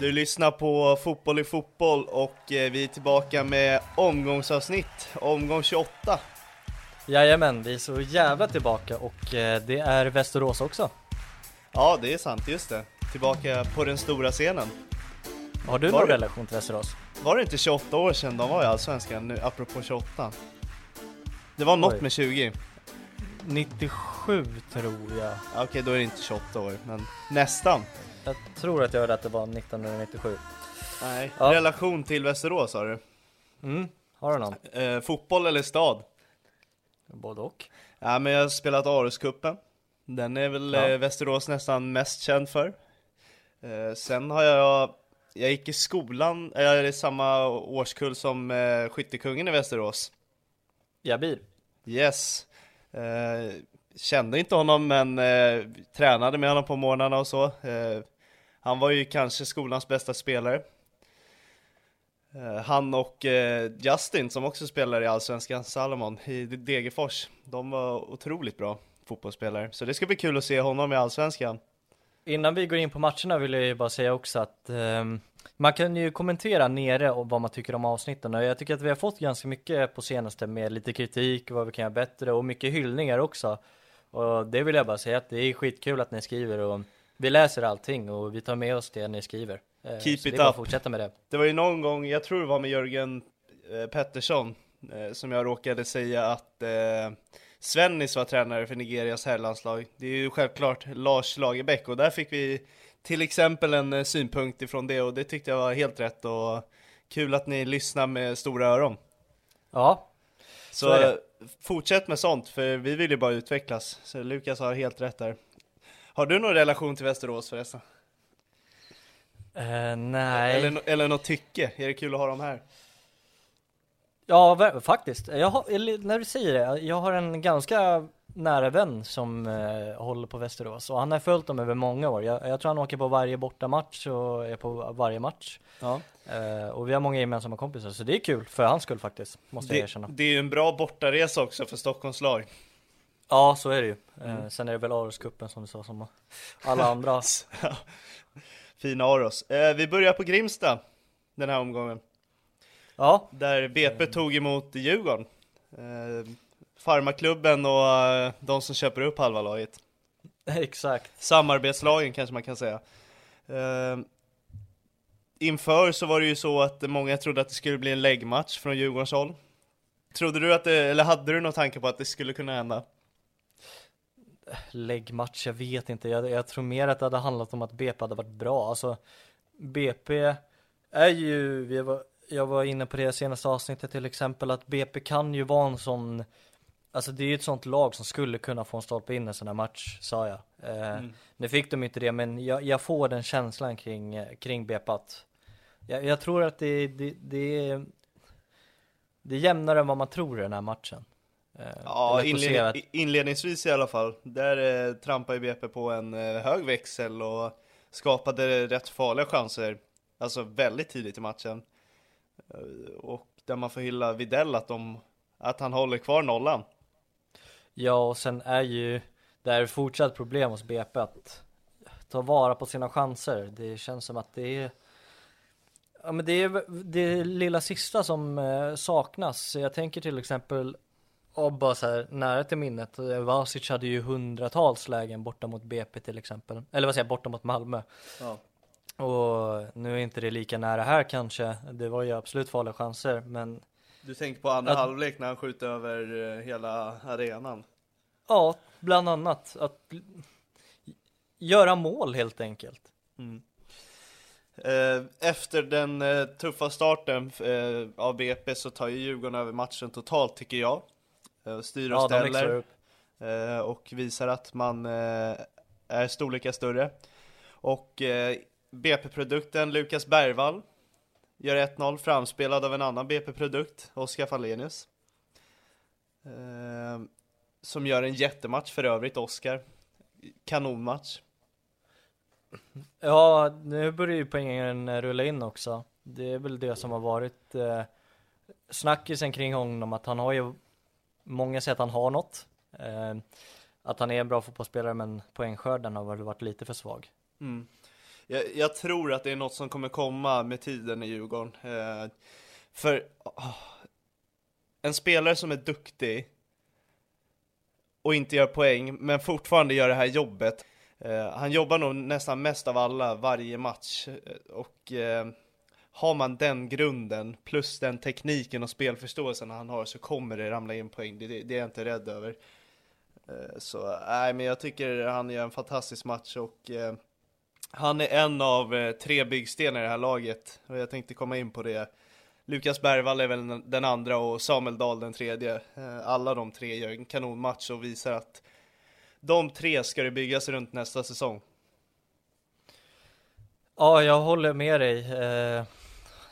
Du lyssnar på Fotboll i fotboll och eh, vi är tillbaka med omgångsavsnitt, omgång 28. Jajamän, vi är så jävla tillbaka och eh, det är Västerås också. Ja, det är sant, just det. Tillbaka på den stora scenen. Har du Var någon det- relation till Västerås? Var det inte 28 år sedan de var i Allsvenskan, nu, apropå 28? Det var något Oj. med 20. 97 tror jag. Ja, Okej, då är det inte 28 år, men nästan. Jag tror att jag hörde att det var 1997. Nej. Ja. Relation till Västerås har du? Mm, har du någon? Eh, fotboll eller stad? Både och. Ja, men jag har spelat Aroscupen. Den är väl Ja. eh, Västerås nästan mest känd för. Eh, sen har jag, jag gick i skolan, jag är i samma årskull som eh, skyttekungen i Västerås. Jabir. Yes. Eh, kände inte honom men eh, tränade med honom på morgnarna och så. Han var ju kanske skolans bästa spelare. Eh, han och eh, Justin som också spelar i Allsvenskan, Salomon i Degerfors. De var otroligt bra fotbollsspelare. Så det ska bli kul att se honom i Allsvenskan. Innan vi går in på matcherna vill jag ju bara säga också att um, man kan ju kommentera nere och vad man tycker om avsnitten och jag tycker att vi har fått ganska mycket på senaste med lite kritik, vad vi kan göra bättre och mycket hyllningar också. Och det vill jag bara säga att det är skitkul att ni skriver och vi läser allting och vi tar med oss det ni skriver. Eh, Keep så it det är up. fortsätta med det. Det var ju någon gång, jag tror det var med Jörgen eh, Pettersson, eh, som jag råkade säga att Svennis var tränare för Nigerias herrlandslag. Det är ju självklart Lars Lagerbäck och där fick vi till exempel en synpunkt ifrån det och det tyckte jag var helt rätt och kul att ni lyssnar med stora öron. Ja, Så, Så fortsätt med sånt för vi vill ju bara utvecklas. Så Lukas har helt rätt där. Har du någon relation till Västerås förresten? eh, nej. Eller, eller något tycke? Är det kul att ha dem här? Ja, faktiskt. Jag har, när du säger det, jag har en ganska nära vän som eh, håller på Västerås och han har följt dem över många år. Jag, jag tror han åker på varje bortamatch och är på varje match. Ja. Eh, och vi har många gemensamma kompisar, så det är kul för hans skull faktiskt, måste jag Det, erkänna. det är ju en bra bortaresa också för Stockholms lag. Ja, så är det ju. Eh, Mm. sen är det väl Aroscupen som du sa, som alla andra. Fina Aros. Eh, vi börjar på Grimsta den här omgången. ja, Där BP tog emot Djurgården. Eh, Farmaklubben och eh, de som köper upp halva laget. exakt. Samarbetslagen kanske man kan säga. Eh, inför så var det ju så att många trodde att det skulle bli en läggmatch från Djurgårdens håll. Trodde du att det, eller hade du någon tanke på att det skulle kunna hända? Läggmatch, jag vet inte. Jag, jag tror mer att det hade handlat om att BP hade varit bra. Alltså, BP är ju, vi var, jag var inne på det senaste avsnittet till exempel, att BP kan ju vara en sån, alltså det är ju ett sånt lag som skulle kunna få en stolpe in en sån här match, sa jag. Eh, Nu fick de inte det, men jag, jag får den känslan kring, kring BP att jag, jag tror att det, det, det, det är jämnare än vad man tror i den här matchen. Ja, inled inledningsvis i alla fall. Där eh, trampade BP på en eh, hög växel och skapade rätt farliga chanser. Alltså väldigt tidigt i matchen. Eh, och där man får hylla Videll att, de, att han håller kvar nollan. Ja, och sen är ju det är fortsatt problem hos BP att ta vara på sina chanser. Det känns som att det är Ja men det är det lilla sista som eh, saknas. Jag tänker till exempel och bara så här nära till minnet. Vasic hade ju hundratals lägen borta mot BP till exempel. Eller vad säger jag, borta mot Malmö. Ja. Och nu är inte det lika nära här kanske. Det var ju absolut farliga chanser, men. Du tänker på andra att... halvlek när han skjuter över eh, hela arenan? Ja, bland annat. Att göra mål helt enkelt. Mm. Eh, efter den eh, tuffa starten av BP så tar ju Djurgården över matchen totalt tycker jag. Styr och ja, ställer. Och visar att man är storlekar större. Och BP-produkten Lukas Bergvall gör 1-0 framspelad av en annan BP-produkt, Oskar Fallenius. Eh, som gör en jättematch för övrigt, Oskar. Kanonmatch. Ja, nu börjar ju poängen rulla in också. Det är väl det som har varit eh, snackisen kring honom, att han har ju Många säger att han har något. Eh, att han är en bra fotbollsspelare, men poängskörden har väl varit lite för svag. Mm jag, jag, tror att det är något som kommer komma med tiden i Djurgården. Eh, för oh, en spelare som är duktig och inte gör poäng, men fortfarande gör det här jobbet. Eh, han jobbar nog nästan mest av alla varje match eh, och eh, har man den grunden plus den tekniken och spelförståelsen han har så kommer det ramla in poäng. Det, det, är jag inte rädd över. Eh, så nej, men jag tycker han gör en fantastisk match och eh, han är en av eh, tre byggstenar i det här laget och jag tänkte komma in på det. Lukas Bergvall är väl den andra och Samuel Dahl den tredje. Eh, alla de tre gör en kanonmatch och visar att de tre ska det byggas runt nästa säsong. Ja, jag håller med dig. Eh,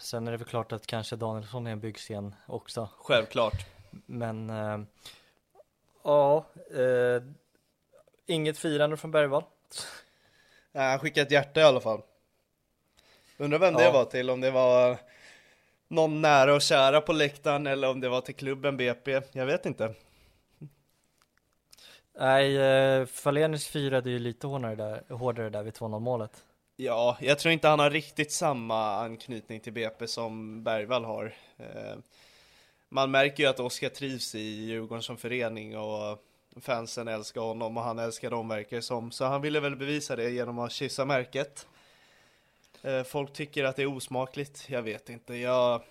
Sen är det väl klart att kanske Danielsson är en byggsten också. Självklart. Men eh, ja, eh, inget firande från Bergvall. Nej, han skickade ett hjärta i alla fall. Undrar vem ja. det var till, om det var någon nära och kära på läktaren eller om det var till klubben BP. Jag vet inte. Nej, eh, Falenius firade ju lite hårdare där, hårdare där vid 2-0 målet. Ja, jag tror inte han har riktigt samma anknytning till BP som Bergvall har. Eh, man märker ju att Oskar trivs i Djurgården som förening och fansen älskar honom och han älskar dem verkar det som. Så han ville väl bevisa det genom att kyssa märket. Eh, folk tycker att det är osmakligt, jag vet inte. Jag,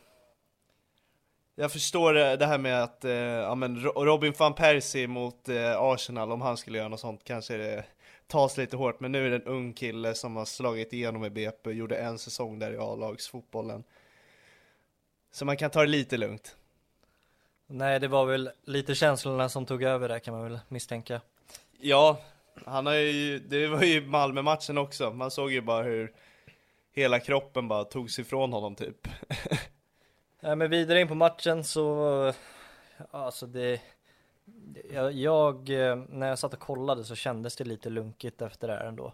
jag förstår eh, det här med att ja, men Robin van Persie mot Arsenal, om han skulle göra något sånt kanske det tas lite hårt. Men nu är det en ung kille som har slagit igenom i BP och gjorde en säsong där i A-lagsfotbollen. Så man kan ta det lite lugnt. Nej, det var väl lite känslorna som tog över där kan man väl misstänka. Ja, han har ju, det var ju Malmö-matchen också. Man såg ju bara hur hela kroppen bara togs ifrån honom typ. Nej, men vidare in på matchen så, alltså det, jag, jag, när jag satt och kollade så kändes det lite lunkigt efter det här ändå.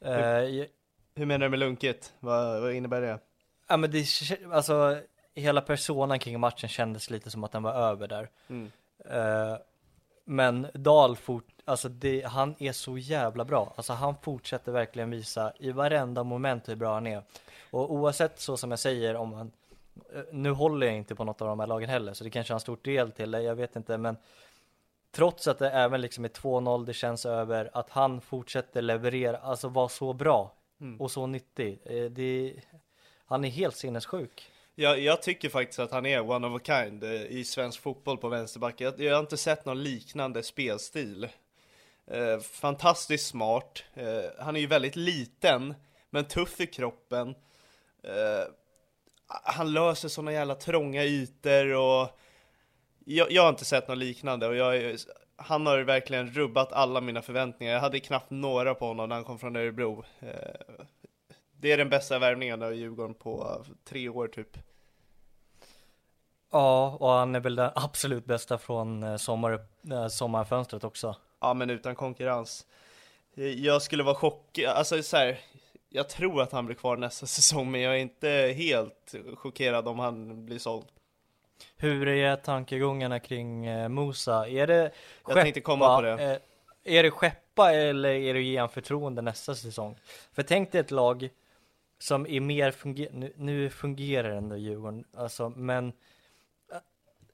Hur, uh, hur menar du med lunkigt? Vad, vad innebär det? Ja men det, alltså hela personen kring matchen kändes lite som att den var över där. Mm. Uh, men Dahl fort, alltså det, han är så jävla bra. Alltså han fortsätter verkligen visa i varenda moment hur bra han är. Och oavsett så som jag säger om han, eh, nu håller jag inte på något av de här lagen heller, så det kanske har en stor del till det, jag vet inte, men trots att det även liksom är 2-0, det känns över, att han fortsätter leverera, alltså vara så bra mm. och så nyttig. Eh, det, han är helt sinnessjuk. Jag, jag, tycker faktiskt att han är one of a kind eh, i svensk fotboll på vänsterback. Jag, jag har inte sett någon liknande spelstil. Eh, fantastiskt smart. Eh, han är ju väldigt liten, men tuff i kroppen. Eh, han löser sådana jävla trånga ytor och jag, jag har inte sett något liknande och jag, han har verkligen rubbat alla mina förväntningar. Jag hade knappt några på honom när han kom från Örebro. Eh, det är den bästa värvningen av Djurgården på tre år typ. Ja, och han är väl den absolut bästa från eh, sommar, eh, sommarfönstret också. Ja, men utan konkurrens. Jag skulle vara chockad, alltså så här, jag tror att han blir kvar nästa säsong, men jag är inte helt chockerad om han blir såld. Hur är tankegångarna kring eh, Musa? Är det Jag tänkte komma på det. eh, är det skeppa eller är det ge han förtroende nästa säsong? För tänk dig ett lag som är mer funger nu, nu fungerar ändå Djurgården, alltså, men eh,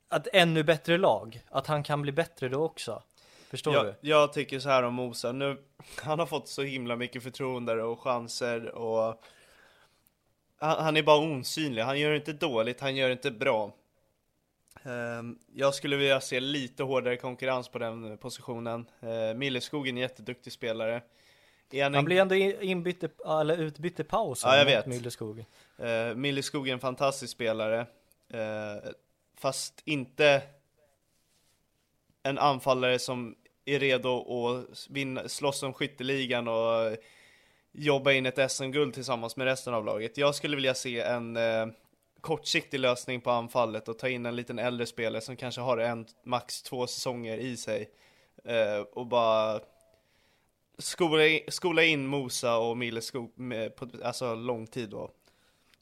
att ännu bättre lag, att han kan bli bättre då också. Förstår Jag, du? jag tycker så här om Mosa, nu, han har fått så himla mycket förtroende och chanser och han, han är bara osynlig, han gör inte dåligt, han gör inte bra. Ehm, jag skulle vilja se lite hårdare konkurrens på den positionen. Uh, Milleskog är en jätteduktig spelare. Är han en- blir ändå in- inbytt, eller utbytt i paus Ja, jag vet. Milleskog. Uh, Milleskog är en fantastisk spelare, fast inte en anfallare som är redo att vinna, slåss om skytteligan och jobba in ett SM-guld tillsammans med resten av laget. Jag skulle vilja se en eh, kortsiktig lösning på anfallet och ta in en liten äldre spelare som kanske har en, max två säsonger i sig eh, och bara skola in, skola in Mosa och Milleskog med, eh, på alltså lång tid då.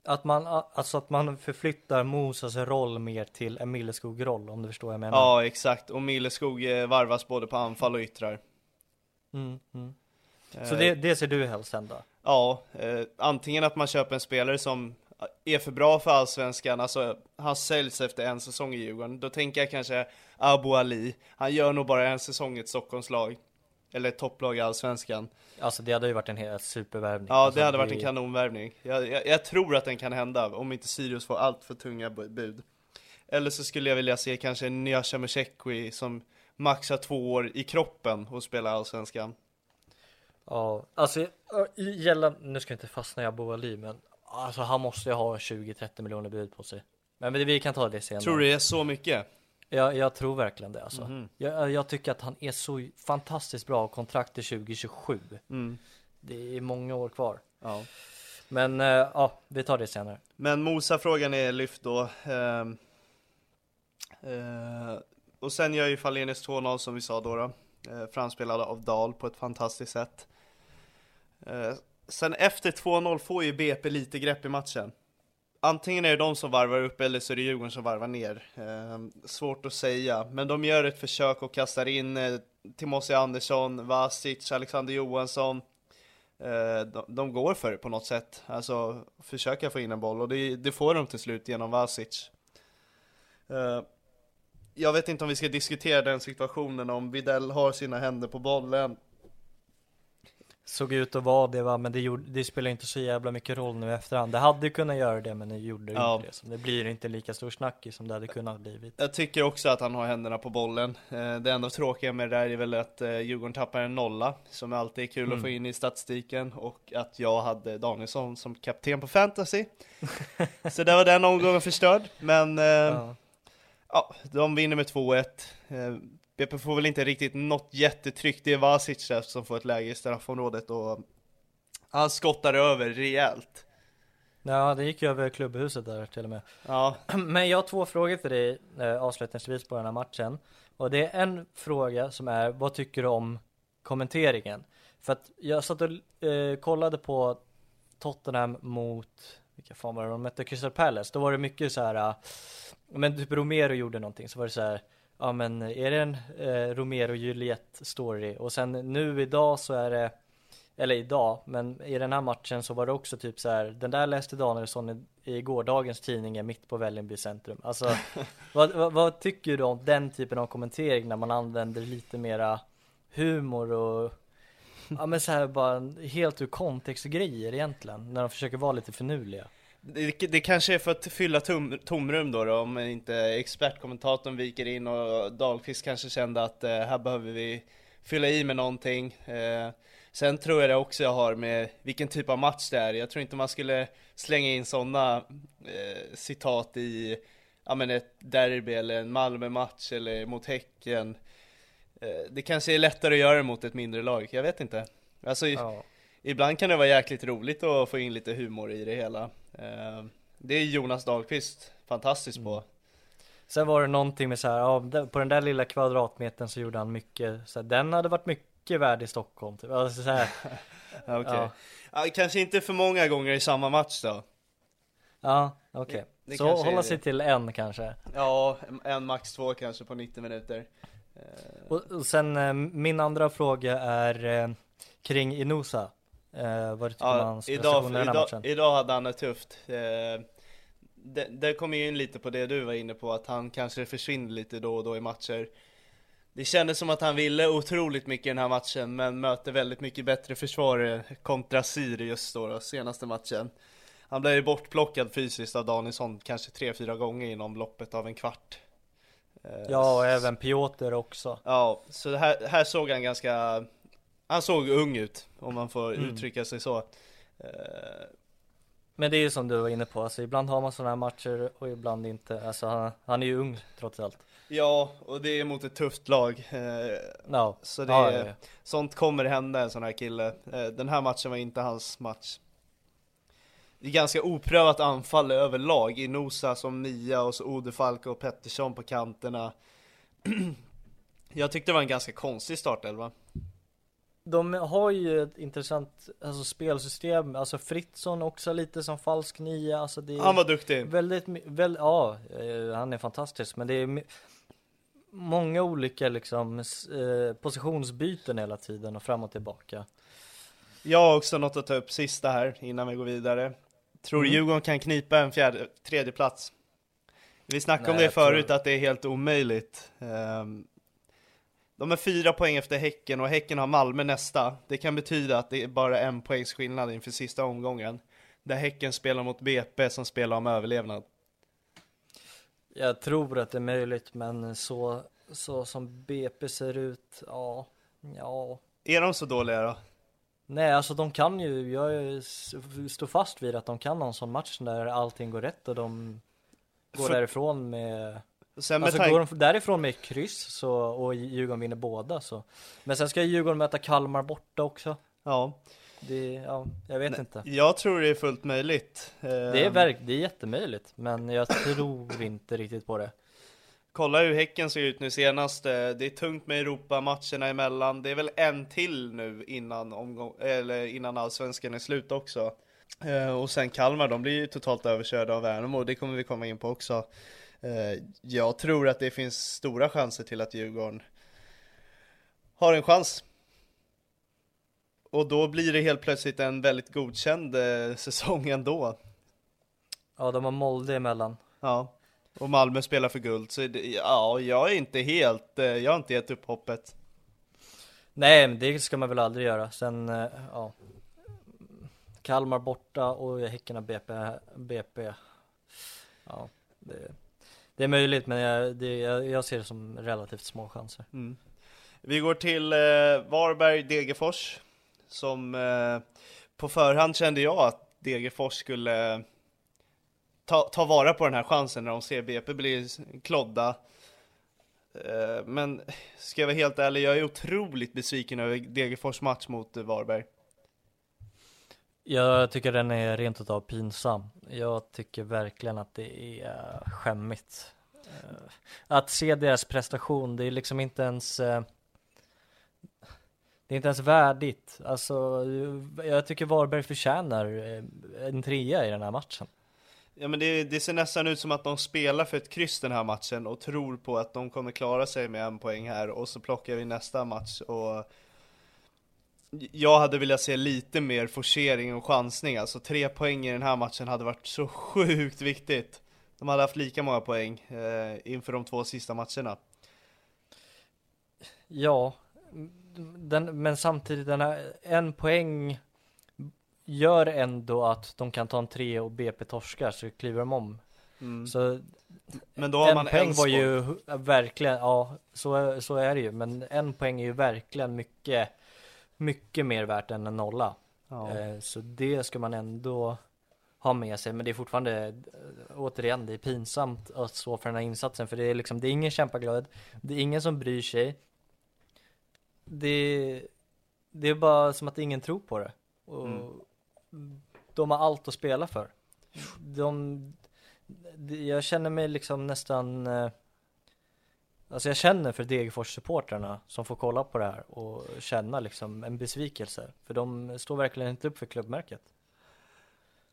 Att man, alltså att man förflyttar Mosas roll mer till en Milleskog-roll om du förstår vad jag menar. Ja, exakt. Och Milleskog eh, varvas både på anfall och yttrar. Mm, mm. Så Eh, det, det ser du helst hända? Ja, eh, antingen att man köper en spelare som är för bra för allsvenskan, alltså han säljs efter en säsong i Djurgården. Då tänker jag kanske Abu Ali, han gör nog bara en säsong i ett Stockholmslag. Eller ett topplag i allsvenskan. Alltså det hade ju varit en hel supervärvning. Ja, alltså, det hade varit en kanonvärvning. Jag, jag, jag tror att den kan hända, om inte Sirius får allt för tunga bu- bud. Eller så skulle jag vilja se kanske Nyasha Meshekwi som maxar två år i kroppen och spelar allsvenskan. Ja, alltså gällande, nu ska jag inte fastna i Abu Ali men alltså han måste ju ha 20-30 miljoner bud på sig. Men vi vi kan ta det senare. Tror du det är så mycket? Jag, jag tror verkligen det alltså. Mhm. Jag, jag tycker att han är så fantastiskt bra kontrakt till 2027. Mm. Det är många år kvar. Ja. Men eh, ja, vi tar det senare. Men Mosa-frågan är lyft då. Ehm, eh, och sen gör ju Fallenius 2-0 som vi sa då. då. Eh, framspelad av Dahl på ett fantastiskt sätt. Eh, sen efter 2-0 får ju BP lite grepp i matchen. Antingen är det de som varvar upp eller så är det Djurgården som varvar ner. Eh, svårt att säga, men de gör ett försök och kastar in eh, Timossi Andersson, Vasic, Alexander Johansson. Eh, de, de går för det på något sätt, alltså försöka få in en boll och det, det får de till slut genom Vasic. Eh, jag vet inte om vi ska diskutera den situationen om Videll har sina händer på bollen. Såg ut att vara det va, men det, gjorde, det spelar inte så jävla mycket roll nu i efterhand. Det hade kunnat göra det, men det gjorde Ja. inte det. Så det blir inte lika stor snackis som det hade kunnat blivit. Jag tycker också att han har händerna på bollen. Eh, det enda tråkiga med det där är väl att eh, Djurgården tappar en nolla, som alltid är kul att Mm. få in i statistiken, och att jag hade Danielsson som kapten på fantasy. Så där var den omgången förstörd, men eh, Ja. Ja, de vinner med 2-1. BP får väl inte riktigt något jättetryck. Det är Vasic där som får ett läge i straffområdet och han skottar över rejält. ja, det gick ju över klubbhuset där till och med. Ja, Men jag har två frågor för dig eh, avslutningsvis på den här matchen. Och det är en fråga som är, vad tycker du om kommenteringen? För att jag satt och eh, kollade på Tottenham mot, vilka fan var det de mötte? Crystal Palace. Då var det mycket så här, eh, men typ Romero gjorde någonting, så var det så här, ja men är det en eh, Romero Juliet story? Och sen nu idag så är det eller idag, men i den här matchen så var det också typ så här, den där läste Danielsson i, i gårdagens tidning mitt på Vällingby centrum. Alltså, vad, vad, vad tycker du om den typen av kommentering när man använder lite mera humor och ja men så här bara helt ur kontext grejer egentligen, när de försöker vara lite finurliga. Det, det kanske är för att fylla tom, tomrum då, då om inte expertkommentatorn viker in och Dahlqvist kanske kände att eh, här behöver vi fylla i med någonting. Eh, sen tror jag det också jag har med vilken typ av match det är. Jag tror inte man skulle slänga in sådana eh, citat i ja, men ett derby eller en Malmö-match eller mot Häcken. Eh, det kanske är lättare att göra mot ett mindre lag, jag vet inte. Alltså, Ja. Ibland kan det vara jäkligt roligt att få in lite humor i det hela. Eh, Det är Jonas Dahlqvist fantastisk på. Sen var det någonting med så här, ja, på den där lilla kvadratmetern så gjorde han mycket, så här, den hade varit mycket värd i Stockholm. Typ. Alltså, så här, Okej. Ja. Kanske inte för många gånger i samma match då. ja, okej. Det Så hålla det. sig till en kanske. Ja, en max två kanske på 90 minuter. Eh, Och, och sen eh, min andra fråga är eh, kring Inusa. Eh, vad tycker Ja, hans idag, den här idag, matchen? idag hade han det tufft. Eh, det, det kommer ju in lite på det du var inne på, att han kanske försvinner lite då och då i matcher. Det kändes som att han ville otroligt mycket i den här matchen, men möter väldigt mycket bättre försvarare kontra Sirius då, då senaste matchen. Han blev ju bortplockad fysiskt av Danielsson kanske tre fyra gånger inom loppet av en kvart. Eh, Ja, och även Piotr också. Ja, så här, här såg han ganska, han såg ung ut, om man får Mm. uttrycka sig så. Eh, Men det är ju som du var inne på, alltså ibland har man sådana här matcher och ibland inte. Alltså han, han är ju ung trots allt. Ja, och det är mot ett tufft lag. Eh, Ja, Så det ja, är, ja, ja. sånt kommer hända en sån här kille. Eh, Den här matchen var inte hans match. Det är ganska oprövat anfall överlag. Inosa som nia och så Odefalk och Pettersson på kanterna. Jag tyckte det var en ganska konstig startelva. De har ju ett intressant alltså, spelsystem, alltså Fritzson också lite som falsk nia, alltså det är Han var duktig. väldigt, my- väl, ja, eh, han är fantastisk, men det är många olika liksom eh, positionsbyten hela tiden och fram och tillbaka. Jag har också något att ta upp sista här innan vi går vidare. Tror Mm. Djurgården kan knipa en fjärde, tredje plats? Vi snackade om Nej, det jag tror- förut, att det är helt omöjligt. Ehm, de är fyra poäng efter Häcken och Häcken har Malmö nästa. Det kan betyda att det är bara en poängs skillnad inför sista omgången. Där Häcken spelar mot BP som spelar om överlevnad. Jag tror att det är möjligt, men så, så som BP ser ut, ja, ja. Är de så dåliga då? Nej, alltså de kan ju, jag står fast vid att de kan ha en sån match där allting går rätt och de går För- därifrån med Sen Alltså går de därifrån med kryss så, och Djurgården vinner båda så Men sen ska Djurgården möta Kalmar borta också Ja, Det, ja, jag vet inte jag tror det är fullt möjligt. Det är, Ehm, verk, det är jättemöjligt men jag tror inte riktigt på det Kolla hur Häcken ser ut nu senast. eh, Det är tungt med Europamatcherna emellan. Det är väl en till nu innan, omgång, eller innan allsvenskan är slut också. Eh, Och sen Kalmar, de blir ju totalt överkörda av Värnamo. Det kommer vi komma in på också. Eh, Jag tror att det finns stora chanser till att Djurgården har en chans. Och då blir det helt plötsligt en väldigt godkänd eh, säsong ändå. Ja, de har Molde emellan Ja, och Malmö spelar för guld, så det, ja, jag är inte helt, eh, jag har inte gett upp hoppet. Nej, men det ska man väl aldrig göra sen, ja Kalmar borta och Häcken har BP, BP Ja, det, det är möjligt men jag, det, jag, jag ser det som relativt små chanser mm. Vi går till eh, Varberg Degerfors, som eh, på förhand kände jag att Degerfors skulle ta, ta vara på den här chansen när de ser BP bli klodda. Eh, men ska jag vara helt ärlig, jag är otroligt besviken över Degerfors match mot eh, Varberg. Jag tycker den är rent utav pinsam. Jag tycker verkligen att det är skämmigt. Eh, att se deras prestation, det är liksom inte ens eh, Det är inte ens värdigt. Alltså, jag tycker Varberg förtjänar eh, en trea i den här matchen. Ja men det, det ser nästan ut som att de spelar för ett kryss den här matchen och tror på att de kommer klara sig med en poäng här och så plockar vi nästa match och jag hade velat se lite mer forcering och chansning, alltså tre poäng i den här matchen hade varit så sjukt viktigt De hade haft lika många poäng eh, inför de två sista matcherna Ja, den, men samtidigt den här, en poäng gör ändå att de kan ta en tre och BP torskar så kliver de om. mm. Så Men då har en man poäng var Elfsborg. ju verkligen, ja så, så är det ju, men en poäng är ju verkligen mycket, mycket mer värt än en nolla. ja. Eh, Så det ska man ändå ha med sig, men det är fortfarande, eh, återigen, det är pinsamt att stå för den här insatsen, för det är liksom, det är ingen kämpaglöd, det är ingen som bryr sig. Det, det är bara som att ingen tror på det. Och Mm. de har allt att spela för. De, jag känner mig liksom nästan eh, Alltså jag känner för Degerfors-supportrarna som får kolla på det här och känna liksom en besvikelse För de står verkligen inte upp för klubbmärket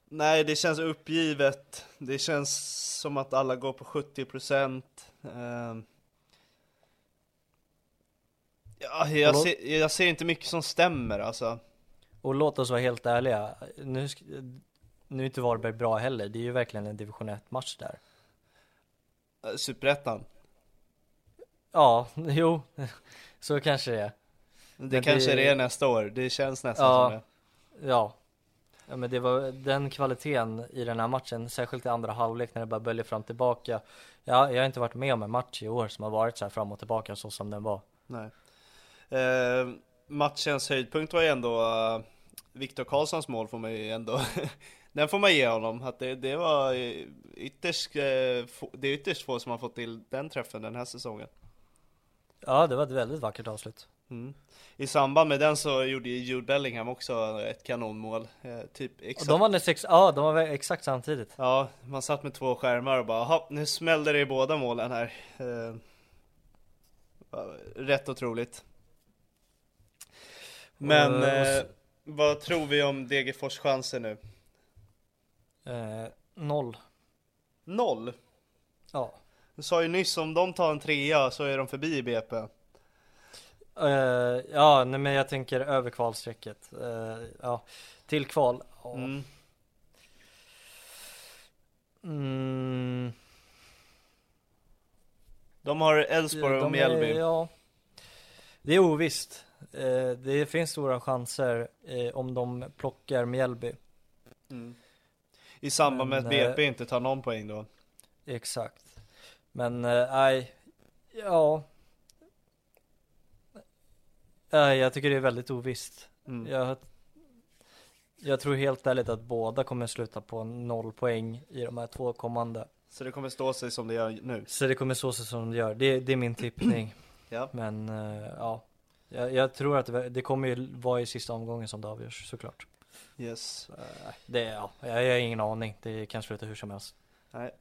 Nej, det känns uppgivet. Det känns som att alla går på 70 procent. Ja, jag, ser, jag ser inte mycket som stämmer alltså. Och låt oss vara helt ärliga Nu, nu är inte Varberg bra heller, det är ju verkligen en division 1 match där Superettan. Ja, jo, så kanske det är Det Men kanske det- det är nästa år. Det känns nästan Ja. som det. Ja Ja men det var den kvaliteten i den här matchen, särskilt i andra halvlek när det bara böljar fram och tillbaka Ja, jag har inte varit med om en match i år som har varit så här fram och tillbaka så som den var Nej. Eh, matchens höjdpunkt var ju ändå uh, Viktor Karlssons mål får man ju ändå Den får man ge honom, att det, det var eh, ytterst, eh, få, det är ytterst få som har fått till den träffen den här säsongen Ja, det var ett väldigt vackert avslut mm. I samband med den så gjorde ju Jude Bellingham också ett kanonmål, eh, typ exakt de vann sex, ja de var exakt samtidigt Ja, man satt med två skärmar och bara, "Jaha, nu smällde det i båda målen här eh, var Rätt otroligt Men, eh, vad tror vi om Degerfors chanser nu? eh, Noll Noll? Ja Du sa ju nyss om de tar en trea så är de förbi i BP eh, Ja, nej men jag tänker över kvalstrecket. Eh, Ja, till kval. Ja. mm. Mm, De har Elfsborg och Mjällby. ja. Det är ovisst. Eh, Det finns stora chanser om de plockar Mjällby. Mm. I samband med Men, att BP inte tar någon poäng då. Exakt Men eh, nej Ja. Nej, jag tycker det är väldigt ovisst. Mm. jag, jag tror helt ärligt att båda kommer sluta på noll poäng i de här två kommande. Så det kommer stå sig som det gör nu? Så det kommer så sig som det gör, det, det är min tippning. Ja, Men eh, ja. Jag, jag tror att det, det kommer ju vara i sista omgången som det avgörs såklart. Yes. Eh, Det, ja, jag, jag har ingen aning, det kan sluta hur som helst. Nej.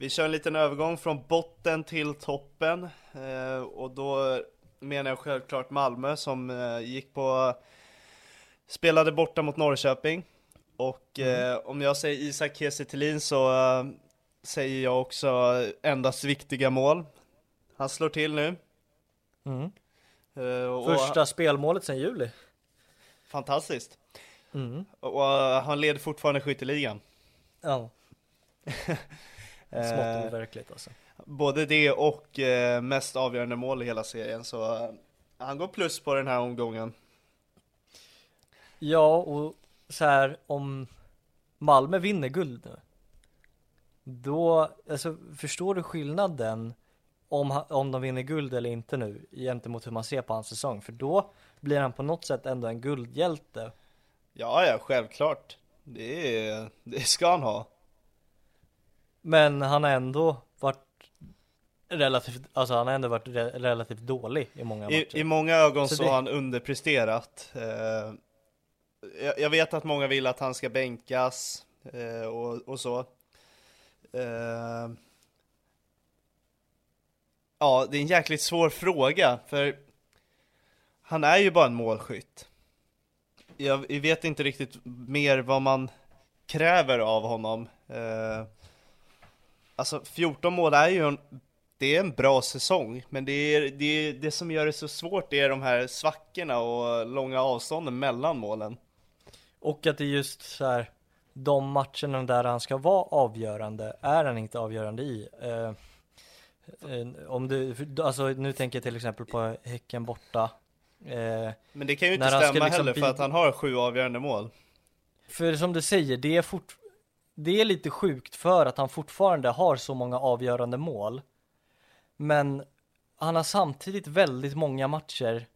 Vi kör en liten övergång från botten till toppen eh, och då menar jag självklart Malmö som eh, gick på spelade borta mot Norrköping och eh, om jag säger Isak Kiese så eh, säger jag också endast viktiga mål. Han slår till nu. mm. eh, och Första spelmålet sedan juli Fantastiskt. mm. Och eh, han leder fortfarande skytteligan. Ja, smått overkligt alltså Både det och eh, mest avgörande mål i hela serien så eh, han går plus på den här omgången. Ja, och så här om Malmö vinner guld nu Då, alltså förstår du skillnaden om, om de vinner guld eller inte nu gentemot hur man ser på hans säsong? För då blir han på något sätt ändå en guldhjälte Ja, ja, självklart. Det, det ska han ha. Men han har ändå varit relativt, alltså han har ändå varit re relativt dålig i många matcher I, I många ögon Så så, det- har han underpresterat. Eh, jag, jag vet att många vill att han ska bänkas eh, och, och så. Eh, ja, det är en jäkligt svår fråga för han är ju bara en målskytt. Jag, jag vet inte riktigt mer vad man kräver av honom. Eh, alltså 14 mål är ju en det är en bra säsong, men det, är, det, är, det som gör det så svårt är de här svackorna och långa avstånden mellan målen. Och att det är just så här de matcherna där han ska vara avgörande är han inte avgörande i. Eh, eh, om du, alltså nu tänker jag till exempel på Häcken borta. Eh, Men det kan ju inte stämma liksom heller för att han har sju avgörande mål. för som du säger, det är fort, det är lite sjukt för att han fortfarande har så många avgörande mål. Men han har samtidigt väldigt många matcher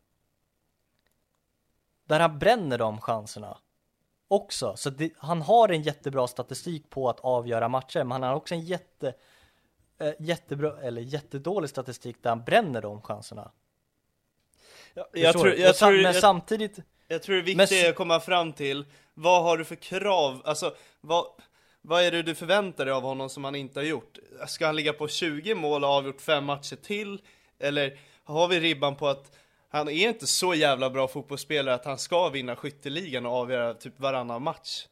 där han bränner de chanserna också. Så det, han har en jättebra statistik på att avgöra matcher, men han har också en jätte, eh, jättebra, eller jättedålig statistik där han bränner de chanserna. Jag, Förstår tror, jag, sam- tror, men jag, samtidigt, jag tror det viktiga är att komma fram till vad har du för krav, alltså vad, vad är det du förväntar dig av honom som han inte har gjort? Ska han ligga på 20 mål och ha avgjort fem matcher till? Eller har vi ribban på att han är inte så jävla bra fotbollsspelare att han ska vinna skytteligan och avgöra typ varannan match?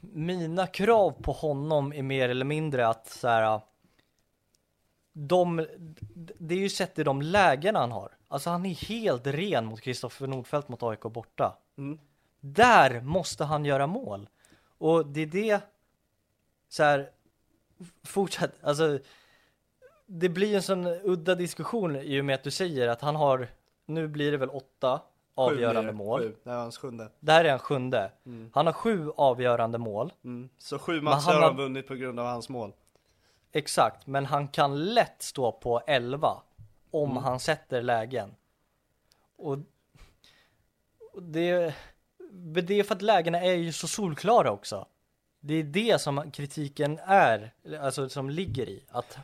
Mina krav på honom är mer eller mindre att så här. De, det är ju sett i de lägen han har. Alltså han är helt ren mot Kristoffer Nordfeldt mot AIK borta. Mm. Där måste han göra mål. Och det är det så här fortsätt, alltså det blir en sån udda diskussion i och med att du säger att han har, nu blir det väl åtta avgörande Sju, mål. Sju. Det är hans sjunde. Det här är en sjunde. Han har sju avgörande mål. Mm. Så sju matcher han har har- han vunnit på grund av hans mål. Exakt, men han kan lätt stå på 11 om Mm. han sätter lägen. Och och det, men det är för att lägena är ju så solklara också. Det är det som kritiken är, alltså som ligger i. Att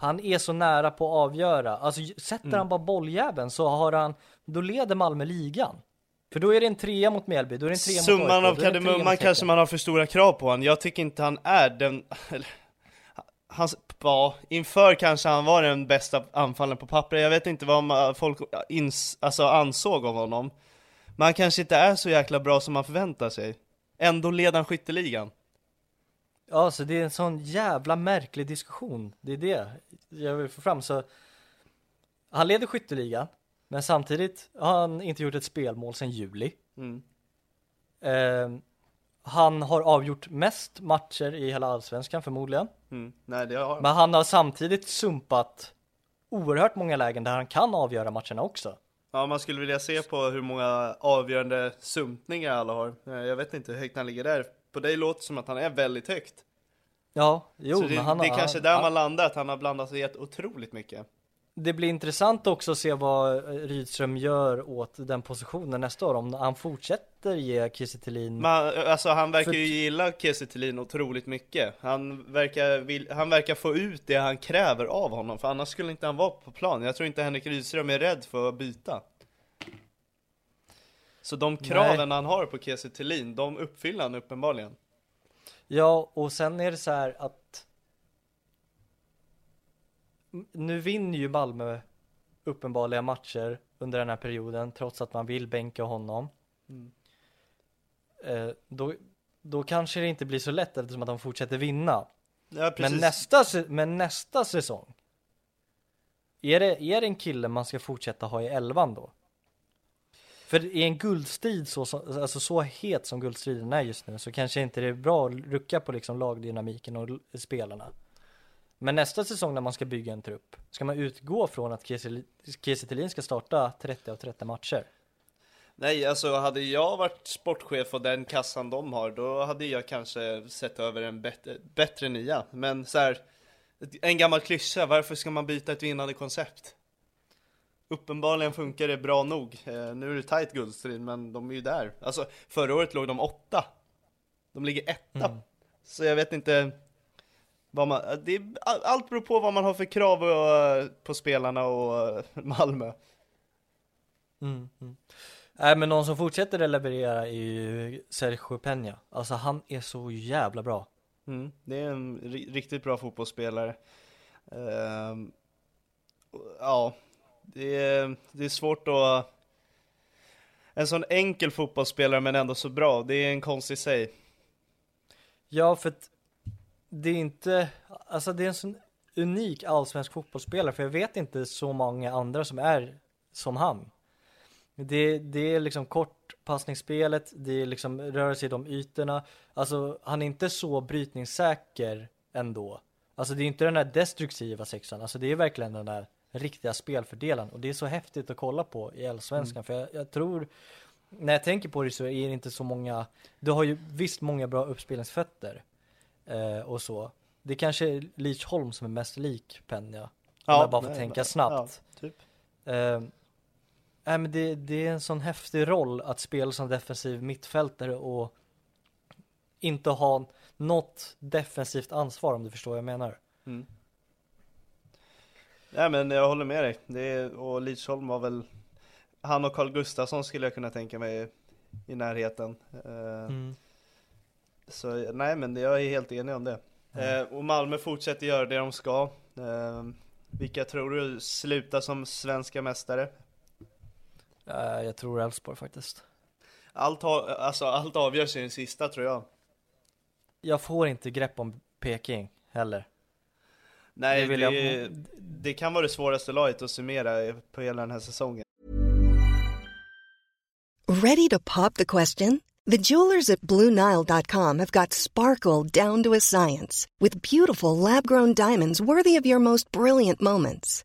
han är så nära på att avgöra. Alltså sätter Mm. han bara bolljäveln så har han, då leder Malmö ligan. För då är det en trea mot Mjällby, då är det en trea mot Summan av kardemumman kanske man har för stora krav på honom. Jag tycker inte han är den... Hans, ja, inför kanske han var den bästa anfallen på papper. Jag vet inte vad man, folk ins, alltså ansåg om honom. Men han kanske inte är så jäkla bra som man förväntar sig. Ändå leder han skytteligan. Ja, så det är en sån jävla märklig diskussion. Det är det jag vill få fram. Så han leder skytteligan, men samtidigt har han inte gjort ett spelmål sedan juli. Mm. Eh, han har avgjort mest matcher i hela allsvenskan förmodligen. Mm. Nej, det har han. Men han har samtidigt sumpat oerhört många lägen där han kan avgöra matcherna också. Ja, man skulle vilja se på hur många avgörande sumpningar alla har. Eh, Jag vet inte hur högt han ligger där. På dig låter det som att han är väldigt högt. Ja, jo, så det, men han det är har, kanske där han, man landar, att han har blandat sig helt otroligt mycket. Det blir intressant också att se vad eh, Rydström gör åt den positionen nästa år. Om han fortsätter ge Kiese Thelin alltså han verkar ju gilla Kiese Thelin otroligt mycket. Han verkar, vill, han verkar få ut det han kräver av honom, för annars skulle inte han vara på plan. Jag tror inte Henrik Rydström är rädd för att byta. Så de kraven han har på Kiese Thelin, de uppfyller han uppenbarligen. Ja, och sen är det så här att nu vinner ju Malmö uppenbarliga matcher under den här perioden trots att man vill bänka honom. Eh, då, då kanske det inte blir så lätt eftersom att de fortsätter vinna. Ja. Men nästa, men nästa säsong. Är det, är det en kille man ska fortsätta ha i elvan då? För i en guldstrid så, så, alltså så het som guldstriden är just nu så kanske inte det är bra att rucka på liksom lagdynamiken och spelarna. Men nästa säsong när man ska bygga en trupp, ska man utgå från att Kiese ska starta 30 av 30 matcher? Nej, alltså hade jag varit sportchef och den kassan de har, då hade jag kanske sett över en bättre, bättre nia. Men så här, en gammal klyscha, varför ska man byta ett vinnande koncept? Uppenbarligen funkar det bra nog. Eh, nu är det tight guldstrid, men de är ju där. Alltså, förra året låg de åtta. De ligger etta. Så jag vet inte vad man, det allt beror på vad man har för krav eh, på spelarna och eh, Malmö. Mm, mm. Nej men någon som fortsätter att leverera är ju Sergio Peña. Alltså han är så jävla bra. Mm, det är en ri- riktigt bra fotbollsspelare. Och- ja, det är, det är svårt att... En sån enkel fotbollsspelare men ändå så bra, det är en konst i sig. Ja för att det är inte, alltså det är en sån unik allsvensk fotbollsspelare för jag vet inte så många andra som är som han. Det, det är liksom kortpassningsspelet, det är liksom röra sig i de ytorna. Alltså han är inte så brytningssäker ändå. Alltså det är inte den där destruktiva sexan, alltså det är verkligen den där riktiga spelfördelaren och det är så häftigt att kolla på i allsvenskan för jag, jag tror när jag tänker på det så är det inte så många, du har ju visst många bra uppspelningsfötter eh, och så. Det kanske är Leach Holm som är mest lik Penja. Om jag bara får nej, tänka ja, snabbt. typ. Eh, nej, men det, det är en sån häftig roll att spela som defensiv mittfältare och inte ha något defensivt ansvar om du förstår vad jag menar. Ja men jag håller med dig. Det är, och Lidsholm var väl... Han och Carl Gustafsson skulle jag kunna tänka mig i närheten. Eh, Mm. Så nej men jag är helt enig om det. Eh, och Malmö fortsätter göra det de ska. Eh, vilka tror du slutar som svenska mästare? Eh, jag tror Elfsborg faktiskt. Allt, har, alltså, allt avgörs i den sista tror jag. Jag får inte grepp om Peking heller. Nej, Det vill det, jag- det kan vara det svåraste laget att summera på hela den här säsongen. Ready to pop the question? The jewelers at BlueNile.com have got sparkle down to a science with beautiful lab grown diamonds worthy of your most brilliant moments.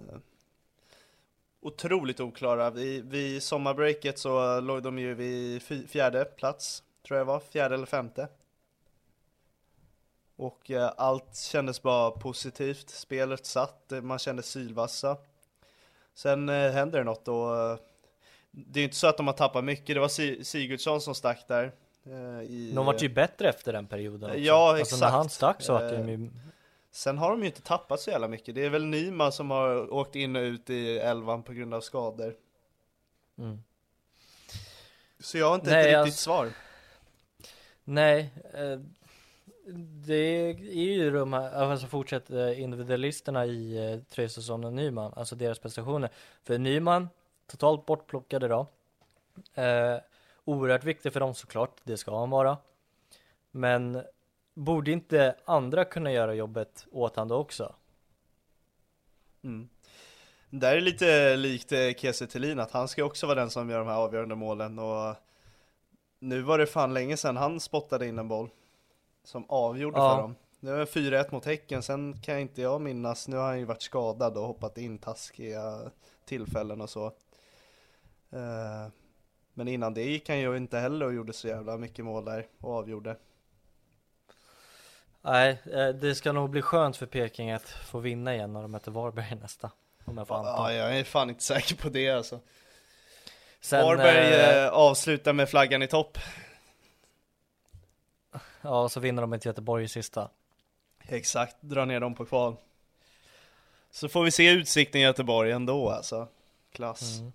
Otroligt oklara. Vid, vid sommarbreaket så låg de ju vid fjärde plats, tror jag var, fjärde eller femte. Och eh, allt kändes bara positivt, spelet satt, eh, man kände sylvassa. Sen eh, händer det något och eh, det är ju inte så att de har tappat mycket, det var si- Sigurdsson som stack där. i, De vart ju bättre efter den perioden också. Ja, Alltså när exakt. han stack så vart Eh, de ju Sen har de ju inte tappat så jävla mycket. Det är väl Nyman som har åkt in och ut i elvan på grund av skador. Mm. Så jag har inte Nej, ett riktigt alltså- svar. Nej, eh, det är ju de här, alltså fortsätt eh, individualisterna i eh, Traustason och Nyman, alltså deras prestationer. För Nyman, totalt bortplockad idag. Eh, oerhört viktig för dem såklart, det ska han vara. Men borde inte andra kunna göra jobbet åt han då också? Mm. Det här är lite likt eh, Kiese Thelin, att han ska också vara den som gör de här avgörande målen och nu var det fan länge sedan han spottade in en boll som avgjorde Ja. för dem. Nu är det 4-1 mot Häcken, sen kan inte jag minnas, nu har han ju varit skadad och hoppat in taskiga tillfällen och så. Eh, Men innan det gick han ju inte heller och gjorde så jävla mycket mål där och avgjorde. Nej, eh, det ska nog bli skönt för Peking att få vinna igen när de möter Varberg nästa. Om jag får anta. Ja, jag är fan inte säker på det alltså. Sen, Varberg eh, eh, avslutar med flaggan i topp. Ja, och så vinner de mot Göteborg i sista. Exakt, dra ner dem på kval. Så får vi se utsikten i Göteborg ändå alltså. Klass. Mm.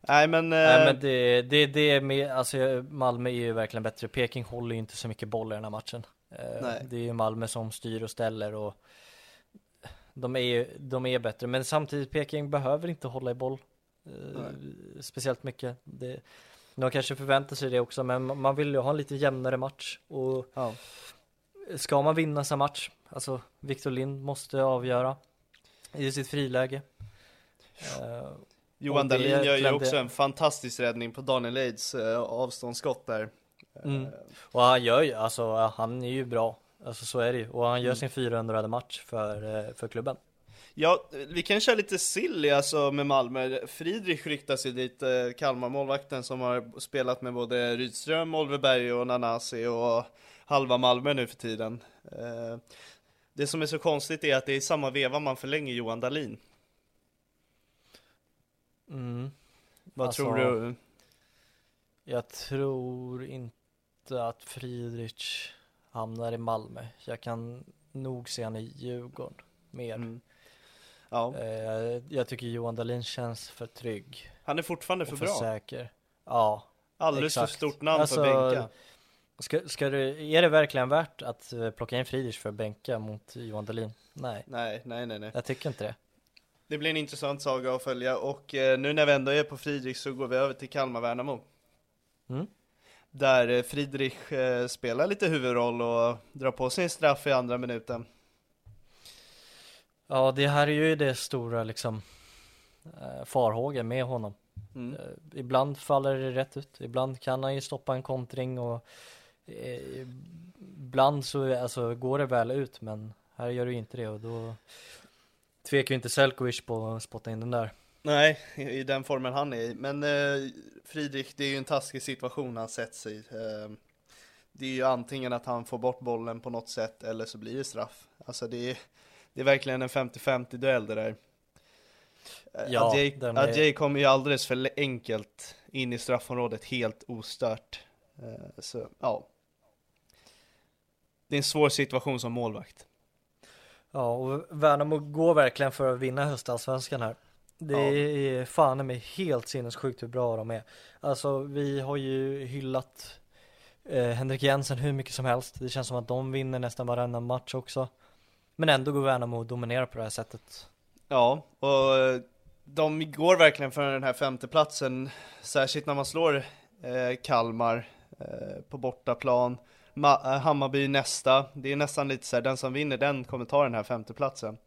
Nej men, eh, Nej men det, det, det är med, alltså Malmö är ju verkligen bättre. Peking håller ju inte så mycket boll i den här matchen. Eh, Nej. Det är ju Malmö som styr och ställer och de är ju, de är bättre. Men samtidigt Peking behöver inte hålla i boll eh, speciellt mycket. Det, de kanske förväntar sig det också, men man vill ju ha en lite jämnare match. Och ja. ska man vinna sin match, alltså Victor Lind måste avgöra i sitt friläge. Eh, Johan Dahlin gör ju också en fantastisk räddning på Daniel Aids eh, avståndsskott där. Mm. Eh, Och han gör ju, alltså han är ju bra. Alltså så är det ju. Och han Mm. gör sin 400 match för, eh, för klubben. Ja, vi kan köra lite silly alltså med Malmö. Friedrich ryktas ju dit, eh, Kalmar-målvakten som har spelat med både Rydström, Oliver Berg och Nanasi och halva Malmö nu för tiden. Eh, Det som är så konstigt är att det är i samma veva man förlänger Johan Dahlin. Mm. Vad Alltså, tror du? Jag tror inte att Friedrich hamnar i Malmö. Jag kan nog se han i Djurgården mer. Mm. Ja, Eh, jag tycker Johan Dahlin känns för trygg han är fortfarande för för bra. säker. Ja, Alldeles för exakt. stort namn Alltså, för bänka. Ska, ska du, är det verkligen värt att eh, plocka in Friedrich för att bänka mot Johan Dahlin? Nej, Nej, nej, nej, nej. jag tycker inte det. Det blir en intressant saga att följa och eh, nu när vi ändå är på Friedrich så går vi över till Kalmar-Värnamo. Mm. Där eh, Friedrich eh, spelar lite huvudroll och drar på sin straff i andra minuten. Ja, det här är ju det stora liksom eh, farhågor med honom. Mm. Ibland faller det rätt ut, ibland kan han ju stoppa en kontring och ibland så alltså, går det väl ut men här gör ju inte det och då tvekar ju inte Selkovic på att spotta in den där. Nej, i den formen han är i. Men eh, Friedrich, det är ju en taskig situation han sett sig i. Eh, det är ju antingen att han får bort bollen på något sätt eller så blir det straff. Alltså det är, det är verkligen en 50-50 duell det där. Eh, Ja, den är- kommer ju alldeles för enkelt in i straffområdet helt ostört. Eh, så ja. Det är en svår situation som målvakt. Ja, och Värnamo går verkligen för att vinna höstallsvenskan här. Det Ja. är fan mig helt sinnessjukt hur bra de är. Alltså vi har ju hyllat eh, Henrik Jensen hur mycket som helst. Det känns som att de vinner nästan varenda match också. Men ändå går Värnamo och dominerar på det här sättet. Ja, och eh, de går verkligen för den här femteplatsen, särskilt när man slår eh, Kalmar eh, på bortaplan. Ma- eh, Hammarby nästa, det är nästan lite så här, den som vinner den kommer ta den här femteplatsen.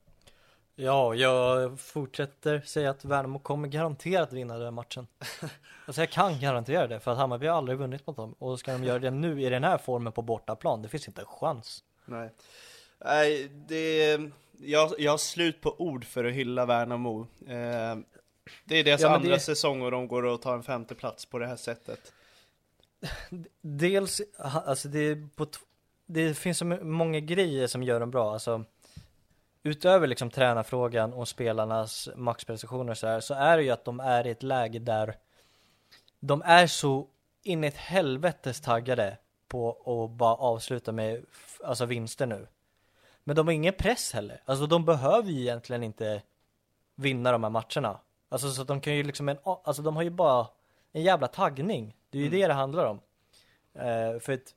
Ja, jag fortsätter säga att Värnamo kommer garanterat vinna den här matchen. Alltså jag kan garantera det, för att Hammarby har aldrig vunnit mot dem. Och ska de göra det nu i den här formen på bortaplan, det finns inte en chans. Nej, Nej det jag, jag har slut på ord för att hylla Värnamo. Eh, det är deras Ja, andra det- säsong och de går och tar en femteplats på det här sättet. Dels, alltså det på det finns så många grejer som gör dem bra, alltså utöver liksom tränarfrågan och spelarnas maxprestationer och så här, så är det ju att de är i ett läge där de är så in i ett helvetes taggade på att bara avsluta med alltså vinster nu. Men de har ingen press heller, alltså de behöver ju egentligen inte vinna de här matcherna. Alltså så att de kan ju liksom, en, alltså de har ju bara en jävla taggning. Det är ju det det handlar om. Eh, för ett,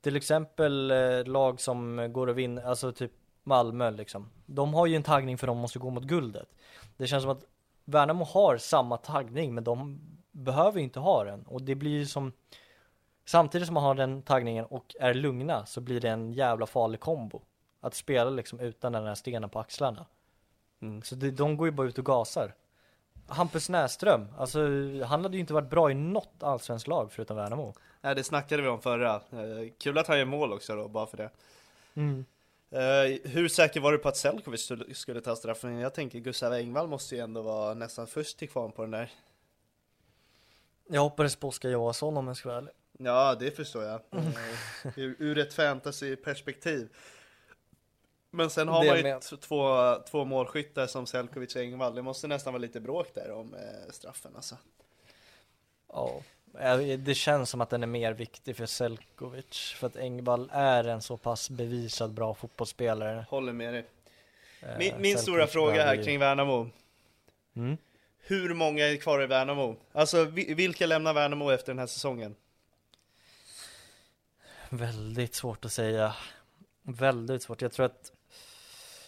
till exempel eh, lag som går och vinner, alltså typ Malmö liksom. De har ju en taggning för de måste gå mot guldet. Det känns som att Värnamo har samma taggning men de behöver inte ha den. Och det blir ju som Samtidigt som man har den taggningen och är lugna så blir det en jävla farlig kombo. Att spela liksom utan den här stenen på axlarna. Mm. Så det, de går ju bara ut och gasar. Hampus Näström, alltså han hade ju inte varit bra i något allsvenskt lag förutom Värnamo. Nej, det snackade vi om förra. Eh, kul att han gör mål också då, bara för det. Mm. Eh, hur säker var du på att Selkovic skulle, skulle ta straffen? Jag tänker Gustav Engvall måste ju ändå vara nästan först till kvarn på den där. Jag hoppades på Oskar Johansson om jag ska vara ärlig. Ja, det förstår jag. Eh, ur, ur ett fantasyperspektiv. Men sen har Det man ju med. två, två målskyttar som Selkovic och Engvall. Det måste nästan vara lite bråk där om eh, straffen alltså. Ja, det känns som att den är mer viktig för Selkovic. För att Engvall är en så pass bevisad bra fotbollsspelare. Håller med dig. Eh, Min, min stora fråga här kring Värnamo. Mm. Hur många är kvar i Värnamo? Alltså vi- vilka lämnar Värnamo efter den här säsongen? Väldigt svårt att säga. Väldigt svårt. Jag tror att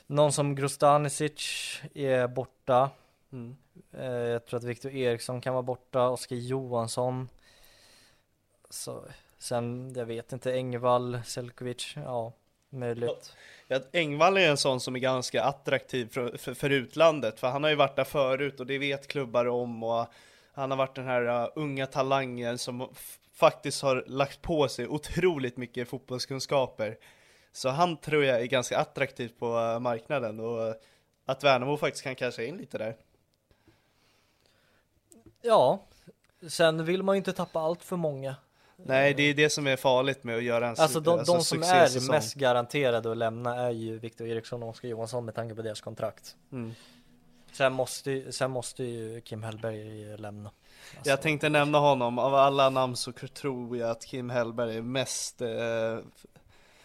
någon som Grostanisic är borta. Mm. Eh, Jag tror att Viktor Eriksson kan vara borta. Oskar Johansson. Så, sen, jag vet inte, Engvall, Selkovic, ja, möjligt. Ja, Engvall är en sån som är ganska attraktiv för, för, för utlandet, för han har ju varit där förut och det vet klubbar om och han har varit den här uh, unga talangen som faktiskt har lagt på sig otroligt mycket fotbollskunskaper. Så han tror jag är ganska attraktiv på uh, marknaden och uh, att Värnamo faktiskt kan casha in lite där. Ja, sen vill man ju inte tappa allt för många. Nej, det är det som är farligt med att göra en Alltså de, alltså de som är mest garanterade att lämna är ju Viktor Eriksson och Oskar Johansson med tanke på deras kontrakt. Mm. Sen måste, sen måste ju Kim Hellberg lämna. Alltså, Jag tänkte nämna honom, av alla namn så tror jag att Kim Hellberg är mest eh,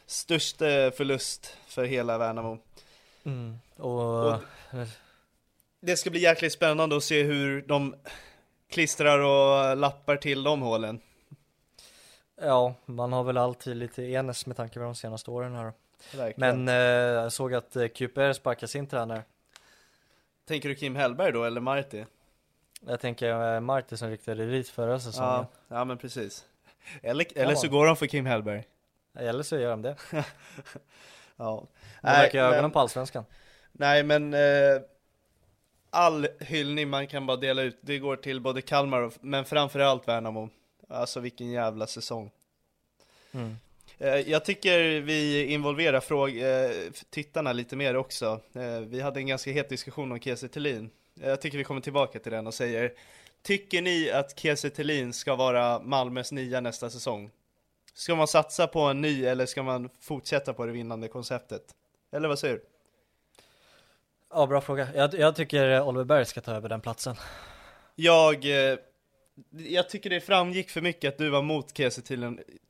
störst eh, förlust för hela Värnamo. mm, och, Och- Det ska bli jäkligt spännande att se hur de klistrar och lappar till de hålen. ja, man har väl alltid lite enes med tanke på de senaste åren här. Verkligen. Men eh, jag såg att eh, QPR sparkar sin tränare. Tänker du Kim Hellberg då, eller Marti? Jag tänker eh, Marti som ryktade dit förra säsongen. Ja, ja men precis. Eller, eller så Ja. går de för Kim Hellberg. Eller så gör de det. Ja. De verkar ha ögonen på allsvenskan. Nej men eh, all hyllning man kan bara dela ut, det går till både Kalmar och, men framförallt Värnamo. Alltså vilken jävla säsong. Mm. Eh, Jag tycker vi involverar fråg eh, tittarna lite mer också. Eh, Vi hade en ganska het diskussion om Kiese Thelin. Jag tycker vi kommer tillbaka till den och säger Tycker ni att Kiese Thelin ska vara Malmös nia nästa säsong? Ska man satsa på en ny eller ska man fortsätta på det vinnande konceptet? Eller vad säger du? Ja, bra fråga. Jag, jag tycker Oliver Berg ska ta över den platsen. Jag, eh, jag tycker det framgick för mycket att du var mot Kiese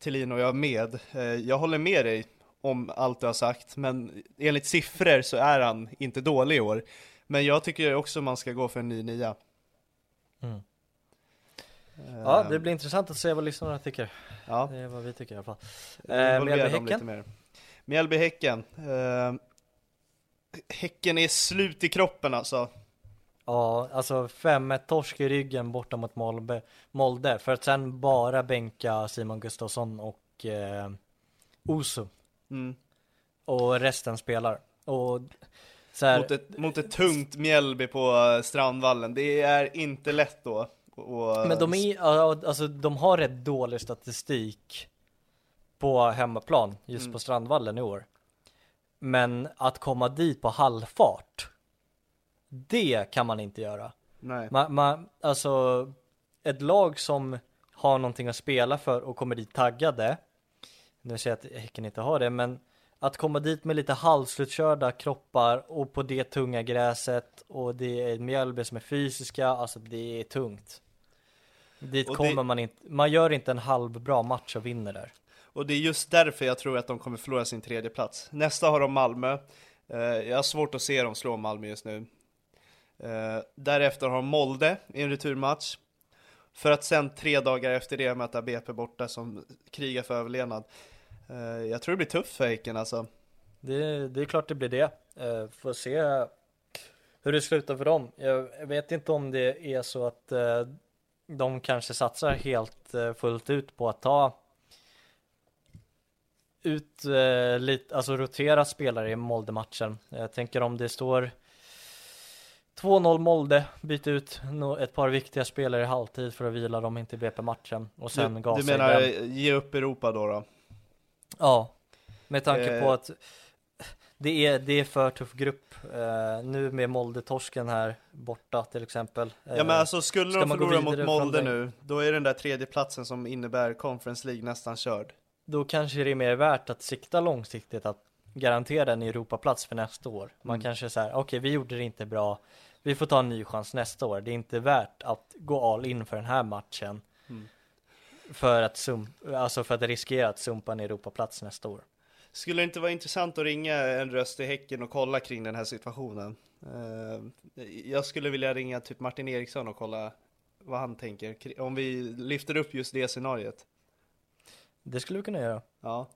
Thelin- och jag med. Eh, Jag håller med dig om allt du har sagt, men enligt siffror så är han inte dålig i år. Men jag tycker också man ska gå för en ny nia. Mm. Eh, Ja, det blir intressant att se vad lyssnarna tycker. ja. Det är vad vi tycker i alla fall. Eh, Mjällby-Häcken? Mjällby-Häcken. Eh, häcken är slut i kroppen alltså. Ja, alltså 5-1 torsk i ryggen borta mot Molde, Molde för att sen bara bänka Simon Gustafsson och eh, Osu Mm. och resten spelar. Och så här, Mot, ett, mot ett tungt Mjällby på eh, Strandvallen. Det är inte lätt då. Och, men de är, alltså de har rätt dålig statistik på hemmaplan just Mm. på Strandvallen i år. Men att komma dit på halvfart, det kan man inte göra. Nej. Man, man, alltså ett lag som har någonting att spela för och kommer dit taggade. Nu säger jag att Häcken inte har det, men att komma dit med lite halvslutkörda kroppar och på det tunga gräset och det är Mjällby som är fysiska, alltså det är tungt. Dit Och det- kommer man inte, man gör inte en halvbra match och vinner där. Och det är just därför jag tror att de kommer förlora sin tredje plats. Nästa har de Malmö. Eh, jag har svårt att se dem slå Malmö just nu. Eh, därefter har de Molde i en returmatch. För att sen tre dagar efter det möta BP borta som krigar för överlevnad. Eh, jag tror det blir tufft för Häcken alltså. Det, det är klart det blir det. Får se hur det slutar för dem. Jag, vet inte om det är så att de kanske satsar helt fullt ut på att ta ut uh, lite, alltså rotera spelare i Molde-matchen. Jag tänker om det står 2-0 Molde, byt ut ett par viktiga spelare i halvtid för att vila dem inte i BP-matchen och sen du, gasa du menar den. ge upp Europa då? då? Ja, med tanke på Eh. att det är, det är för tuff grupp. Eh, nu med Molde-torsken här borta till exempel. Ja men alltså skulle de förlora mot Molde nu, då är den där tredje platsen som innebär Conference League nästan körd. Då kanske det är mer värt att sikta långsiktigt att garantera en Europaplats för nästa år. Man Mm. kanske säger, okej vi gjorde det inte bra, vi får ta en ny chans nästa år. Det är inte värt att gå all in för den här matchen. Mm. För att sum, alltså för att riskera att sumpa en Europaplats nästa år. Skulle det inte vara intressant att ringa en röst i Häcken och kolla kring den här situationen? Eh, jag skulle vilja ringa typ Martin Eriksson och kolla vad han tänker, om vi lyfter upp just det scenariot. Det skulle vi kunna göra. Ja.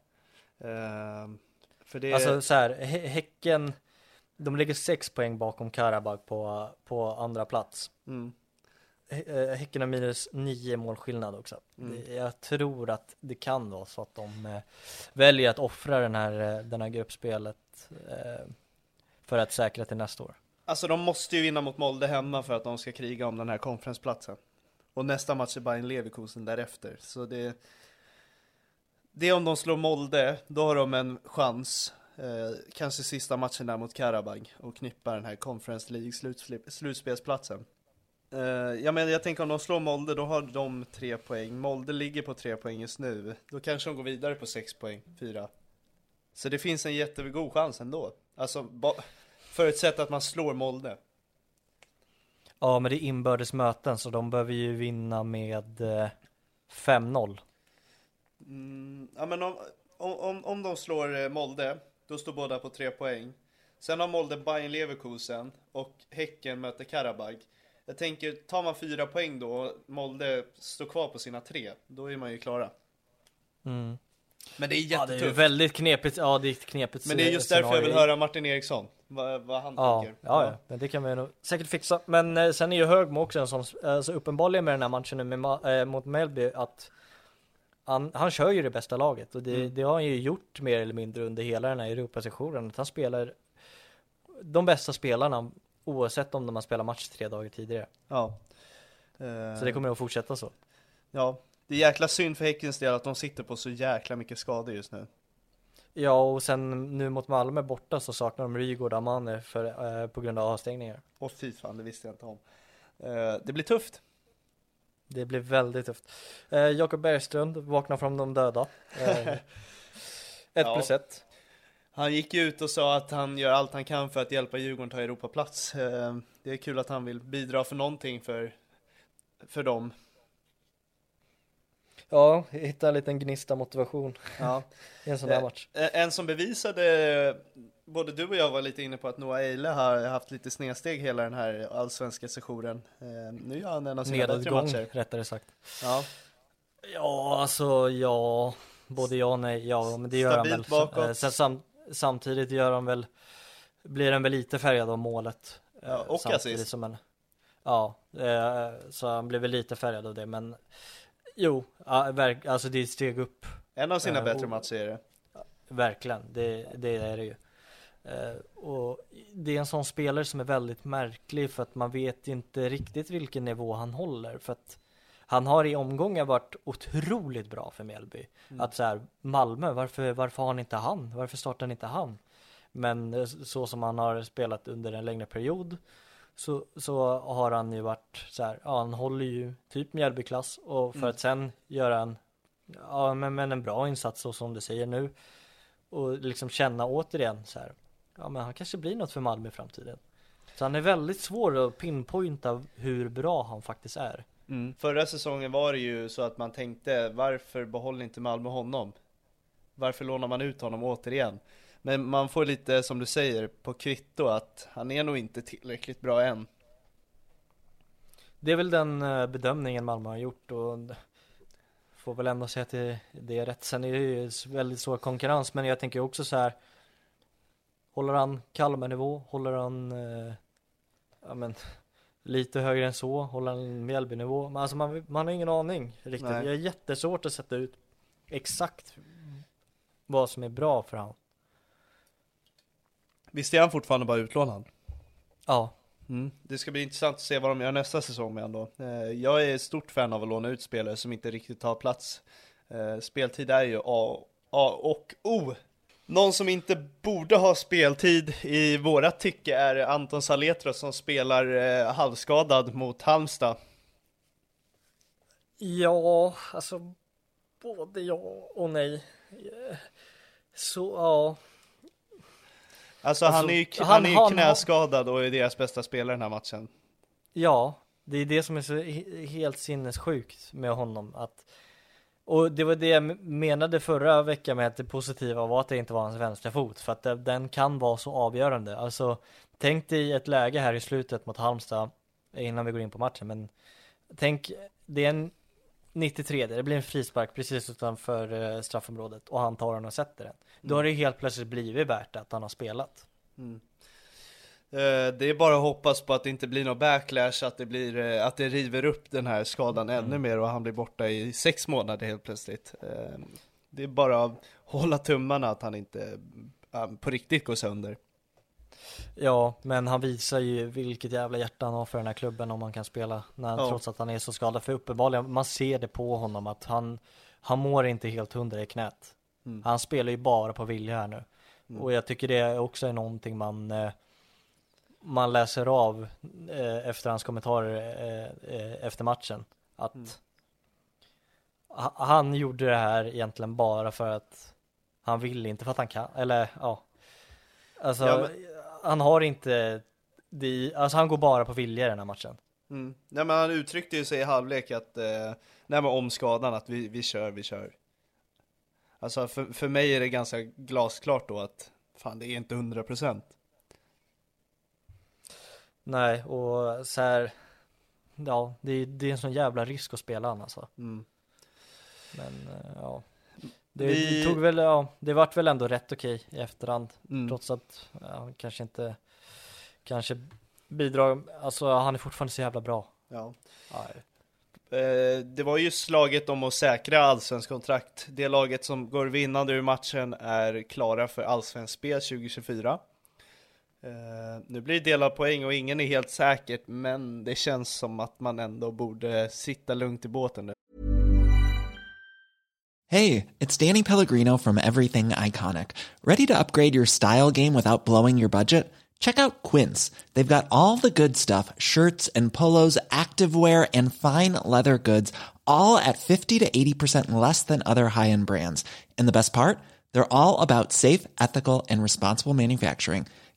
Eh, för det... Alltså så här, Hä- Häcken, de ligger sex poäng bakom Karabag på, på andra plats. mm, eh, Häcken har minus nio målskillnad också. Mm. Jag tror att det kan vara så att de eh, väljer att offra den här, eh, den här gruppspelet för att säkra till nästa år. Alltså de måste ju vinna mot Molde hemma för att de ska kriga om den här konferensplatsen. Och nästa match är Bayern Leverkusen därefter. Så det... Det är om de slår Molde, då har de en chans. Eh, kanske sista matchen där mot Karabag och knippa den här Conference League-slutspelsplatsen. Eh, jag menar, jag tänker om de slår Molde, då har de tre poäng. Molde ligger på tre poäng just nu. Då kanske de går vidare på sex poäng, fyra. Så det finns en jättegod chans ändå. Alltså, förutsatt att man slår Molde. Ja, men det är inbördes möten så de behöver ju vinna med eh, 5-0. Mm, ja men om, om, om, de slår eh, Molde, då står båda på tre poäng. Sen har Molde Bayern Leverkusen och Häcken möter Karabag. Jag tänker, tar man fyra poäng då och Molde står kvar på sina tre, då är man ju klara. Mm. Men det är Ja, det är jättetufft. väldigt knepigt. Ja, det är ett knepigt Men det är just därför jag vill höra Martin Eriksson, vad, vad han Ja, tänker. ja, ja, men det kan vi nog säkert fixa. Men eh, sen är ju Högmo också en sån, alltså uppenbarligen med den här matchen nu med, eh, mot Melby att han, han kör ju det bästa laget och det, Mm. det har han ju gjort mer eller mindre under hela den här Europasessionen. Han spelar de bästa spelarna Oavsett om de har spelat match tre dagar tidigare. Ja. Så det kommer att fortsätta så. Ja, det är jäkla synd för Häckens del att de sitter på så jäkla mycket skador just nu. Ja, och sen nu mot Malmö borta så saknar de Rygaard och Amane för, eh, på grund av avstängningar. Och fy fan, det visste jag inte om. Eh, det blir tufft. Det blir väldigt tufft. Eh, Jakob Bergström vaknar från de döda. Eh, ett Ja. plus ett. Han gick ut och sa att han gör allt han kan för att hjälpa Djurgården ta Europaplats. Eh, det är kul att han vill bidra för någonting för, för dem. Ja, hitta en liten gnista motivation Ja. i en sån här Eh, match. En som bevisade, både du och jag var lite inne på att Noah Eile har haft lite snedsteg hela den här allsvenska sessionen. Eh, Nu gör han en av sina bättre matcher. rättare sagt. Ja, Ja, alltså ja, både ja och nej. Ja, men det gör han väl. Stabilt bakåt. Eh, Sen sam samtidigt gör han väl, blir han väl lite färgad av målet. eh, Ja, och samtidigt assist. Som en, ja, så han blir väl lite färgad av det, men jo, alltså det är ett steg upp. en av sina bättre och- matcher är det. Verkligen, det, det är det ju. Eh, och det är en sån spelare som är väldigt märklig för att man vet inte riktigt vilken nivå han håller. För att han har i omgångar varit otroligt bra för Mjällby. Att så här, Malmö, varför, varför har han inte han? Varför startar han inte han? Men eh, så som han har spelat under en längre period så, så har han ju varit så här, ja han håller ju typ Mjällbyklass och för att sen göra en, ja men, men en bra insats så som du säger nu och liksom känna återigen så här, ja men han kanske blir något för Malmö i framtiden. Så han är väldigt svår att pinpointa hur bra han faktiskt är. Mm. Förra säsongen var det ju så att man tänkte, varför behåller inte Malmö honom? Varför lånar man ut honom återigen? Men man får lite, som du säger, på kvitto att han är nog inte tillräckligt bra än. Det är väl den eh, bedömningen Malmö har gjort och får väl ändå säga att det, är rätt. Sen är det ju väldigt svår konkurrens, men jag tänker också så här. Håller han Kalmar-nivå? Håller han eh, ja, men, lite högre än så? Håller han Mjällby-nivå? Men alltså man, man har ingen aning riktigt. Nej. Det är jättesvårt att sätta ut exakt vad som är bra för han. Visst är han fortfarande bara utlånad? Ja, Mm. Det ska bli intressant att se vad de gör nästa säsong med honom då. Eh, Jag är ett stort fan av att låna ut spelare som inte riktigt tar plats. Eh, Speltid är ju A, A och O. Någon som inte borde ha speltid i våra tycke är Anton Saletros som spelar eh, halvskadad mot Halmstad. Ja, alltså både ja och nej. Så ja, Alltså, Alltså, han är ju, han- han är ju knäskadad och är deras bästa spelare den här matchen. ja, det är det som är så he- helt sinnessjukt med honom att och det var det jag menade förra veckan med att det positiva var att det inte var hans vänstra fot för att den kan vara så avgörande. Alltså tänk dig ett läge här i slutet mot Halmstad innan vi går in på matchen men tänk det är en 93 det blir en frispark precis utanför eh, straffområdet och han tar den och sätter den. Då har det helt plötsligt blivit värt att han har spelat. Eh, Det är bara att hoppas på att det inte blir någon backlash, att det, blir, eh, att det river upp den här skadan ännu mer och han blir borta i sex månader helt plötsligt. Eh, Det är bara att hålla tummarna att han inte eh, på riktigt går sönder. Ja, men han visar ju vilket jävla hjärta han har för den här klubben om han kan spela när, Ja. trots att han är så skadad. För uppenbarligen, man ser det på honom att han, han mår inte helt hundra i knät. Mm. Han spelar ju bara på vilja här nu. Och jag tycker det också är någonting man, eh, man läser av eh, efter hans kommentarer eh, eh, efter matchen. Att Mm. ha- han gjorde det här egentligen bara för att han vill inte för att han kan, eller ja. Alltså, Ja, men- han har inte, det, alltså han går bara på vilja i den här matchen. Mm. Nej men han uttryckte ju sig i halvlek att, eh, nej men om skadan att vi, vi kör, vi kör. Alltså för, för mig är det ganska glasklart då att fan det är inte 100%. Nej, och så här, ja, det, det är en sån jävla risk att spela han alltså. Mm. Men eh, ja, det, Vi- tog väl, ja, det vart väl ändå rätt okej i efterhand. Mm. Trots att, ja, kanske inte, kanske bidrar, alltså han är fortfarande så jävla bra. Ja. Ja, Eh, det var ju slaget om att säkra allsvensk kontrakt. Det laget som går vinnande ur matchen är klara för allsvensk spel 2024. Uh, nu blir det delad poäng och ingen är helt säkert, men det känns som att man ändå borde sitta lugnt i båten nu. Hey, it's Danny Pellegrino from Everything Iconic. Ready to upgrade your style game without blowing your budget? Check out Quince. They've got all the good stuff, shirts and polos, activewear and fine leather goods, all at 50 to 80% less than other high-end brands. And the best part? They're all about safe, ethical and responsible manufacturing.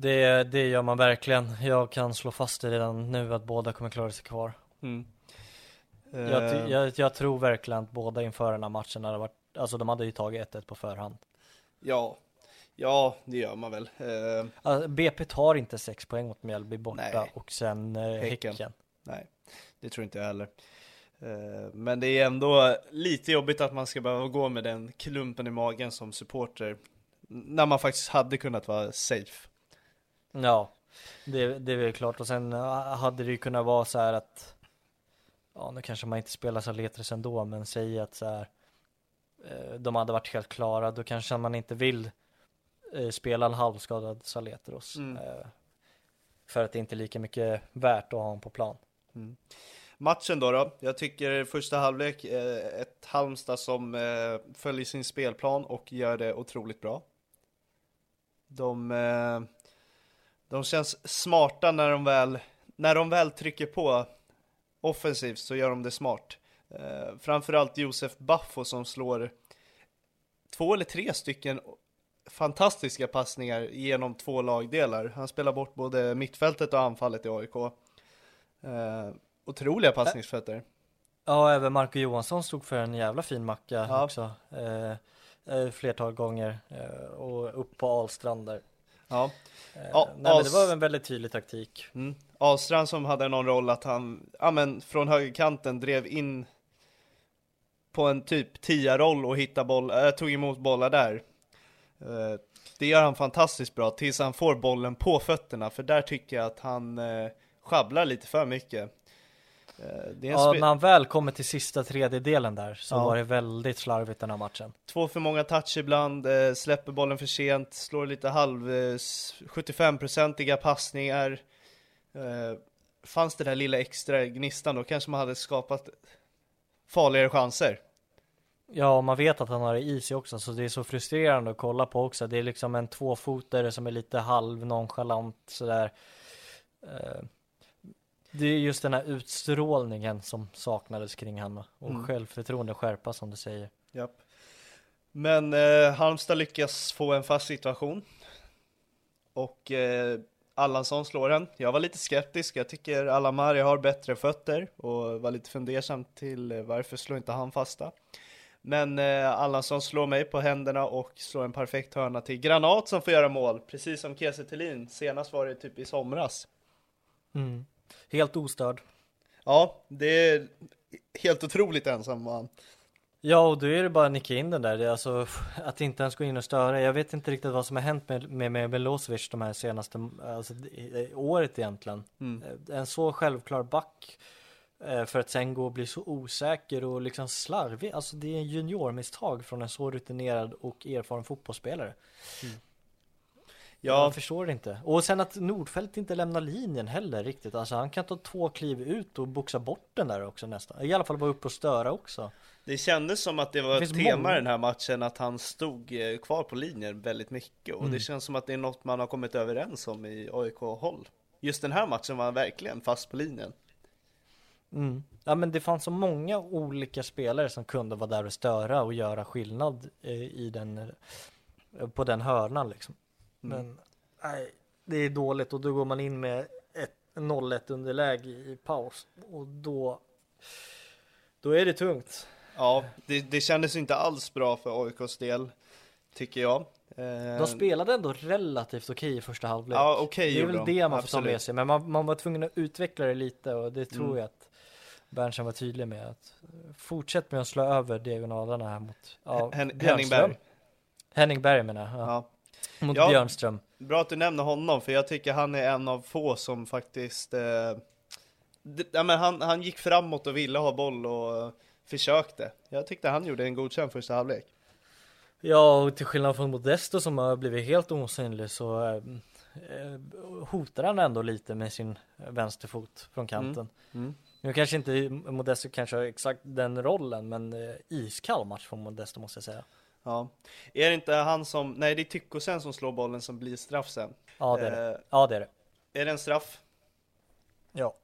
Det, det gör man verkligen. Jag kan slå fast det redan nu att båda kommer klara sig kvar. Mm. Jag, Eh, jag, jag tror verkligen att båda inför den här matchen hade varit, alltså de hade ju tagit 1-1 på förhand. ja, ja, det gör man väl. Eh, Alltså, BP tar inte 6 poäng mot Mjällby borta Nej. och sen eh, Häcken. häcken. nej, det tror inte jag heller. Men det är ändå lite jobbigt att man ska behöva gå med den klumpen i magen som supporter. När man faktiskt hade kunnat vara safe. Ja, det, det är väl klart. Och sen hade det ju kunnat vara så här att, ja nu kanske man inte spelar Saletros ändå, men säg att så här, eh, de hade varit helt klara, då kanske man inte vill eh, spela en halvskadad Saletros. Mm. Eh, för att det inte är lika mycket värt att ha honom på plan. Matchen då, då. Jag tycker första halvlek, ett Halmstad som följer sin spelplan och gör det otroligt bra. De, de känns smarta när de väl, när de väl trycker på offensivt så gör de det smart. Eh, framförallt Josef Baffo som slår två eller tre stycken fantastiska passningar genom två lagdelar. Han spelar bort både mittfältet och anfallet i AIK. Eh, otroliga passningsfötter. Ja, även Marco Johansson stod för en jävla fin macka Ja. också. Eh, eh, flertal gånger eh, och upp på Alstrand där. Ja. Eh, Ja, nej, men det var en väldigt tydlig taktik. Mm. Ahlstrand som hade någon roll att han, ja men från högerkanten drev in på en typ tia-roll och hittade boll, äh, tog emot bollar där. Eh, det gör han fantastiskt bra tills han får bollen på fötterna, för där tycker jag att han eh, sjabblar lite för mycket. Eh, det är en Ja, spe- när han väl kommer till sista tredjedelen där så Ja. var det väldigt slarvigt den här matchen. Två för många touch ibland, eh, släpper bollen för sent, slår lite halv eh, s- 75-procentiga passningar. Eh, fanns det där lilla extra gnistan då kanske man hade skapat farligare chanser. Ja, man vet att han har det i sig också, så det är så frustrerande att kolla på också. Det är liksom en tvåfotare som är lite halv nonchalant sådär. Det är just den här utstrålningen som saknades kring honom och Mm. självförtroende skärpa som du säger. Japp. Men eh, Halmstad lyckas få en fast situation. Och eh, Allansson slår den. Jag var lite skeptisk. Jag tycker Alamari har bättre fötter och var lite fundersam till eh, varför slår inte han fasta. Men eh, Allansson slår mig på händerna och slår en perfekt hörna till Granat som får göra mål. Precis som Kiese. Senast var det typ i somras. Mm. Helt ostörd. Ja, det är helt otroligt ensam han. Ja, och då är det bara att nicka in den där. Alltså att inte ens gå in och störa. Jag vet inte riktigt vad som har hänt med, med, med Milosevic de här senaste, alltså året egentligen. Eh, En så självklar back eh, för att sen gå och bli så osäker och liksom slarvig. Alltså det är en juniormisstag från en så rutinerad och erfaren fotbollsspelare. Ja. Jag förstår inte. Och sen att Nordfeldt inte lämnar linjen heller riktigt. Alltså han kan ta två kliv ut och boxa bort den där också nästan. I alla fall vara uppe och störa också. Det kändes som att det var det ett tema många... i den här matchen att han stod eh, kvar på linjen väldigt mycket. Och mm. det känns som att det är något man har kommit överens om i AIK-håll. Just den här matchen var han verkligen fast på linjen. Mm. Ja men det fanns så många olika spelare som kunde vara där och störa och göra skillnad eh, i den, på den hörnan liksom. Mm. Men nej, det är dåligt och då går man in med ett 0-1 underläge i paus och då då är det tungt. Ja, det, det kändes inte alls bra för AIKs del, tycker jag. De eh, spelade ändå relativt okej i första halvlek. Ja, okej Det är väl det man får ta med sig, men man, man var tvungen att utveckla det lite och det tror mm. jag att Berntsen var tydlig med. att Fortsätt med att slå över diagonalerna här mot ja, Hen Henning Berg. Henning Berg menar jag. Ja. Mot ja, Björnström. Bra att du nämner honom, för jag tycker han är en av få som faktiskt eh, ja, men han, han gick framåt och ville ha boll och försökte. Jag tyckte han gjorde en godkänd första halvlek. Ja, och till skillnad från Modesto som har blivit helt osynlig så eh, hotar han ändå lite med sin vänsterfot från kanten. Mm. Mm. Nu kanske inte Modesto kanske har exakt den rollen, men eh, iskall match från Modesto måste jag säga. Ja, är det inte han som, nej det är Tyckosen som slår bollen som blir straff sen? Ja det är det. Eh, ja det är det. Är det en straff? Ja.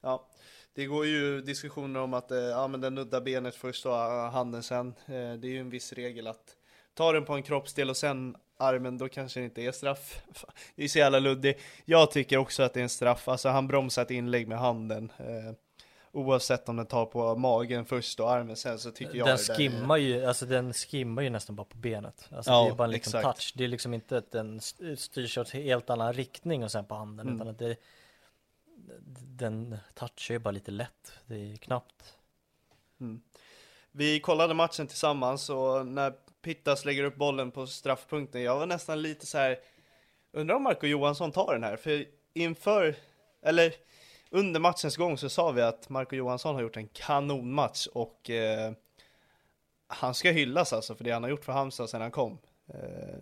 Ja, det går ju diskussioner om att eh, ja, men den nuddar benet först och handen sen. Eh, det är ju en viss regel att ta den på en kroppsdel och sen armen, då kanske det inte är straff. Det är så jävla luddigt. Jag tycker också att det är en straff. Alltså han bromsar ett inlägg med handen. Eh, oavsett om den tar på magen först och armen sen så tycker jag Den skimmar ju, alltså den skimmar ju nästan bara på benet. Alltså ja, det är bara en liten exakt. touch. Det är liksom inte att den styrs åt helt annan riktning och sen på handen mm. utan att det den touchar ju bara lite lätt. Det är knappt. Mm. Vi kollade matchen tillsammans och när Pittas lägger upp bollen på straffpunkten, jag var nästan lite så här. Undrar om Marco Johansson tar den här? För inför, eller under matchens gång så sa vi att Marco Johansson har gjort en kanonmatch och eh, han ska hyllas alltså för det han har gjort för Halmstad sedan han kom. Eh,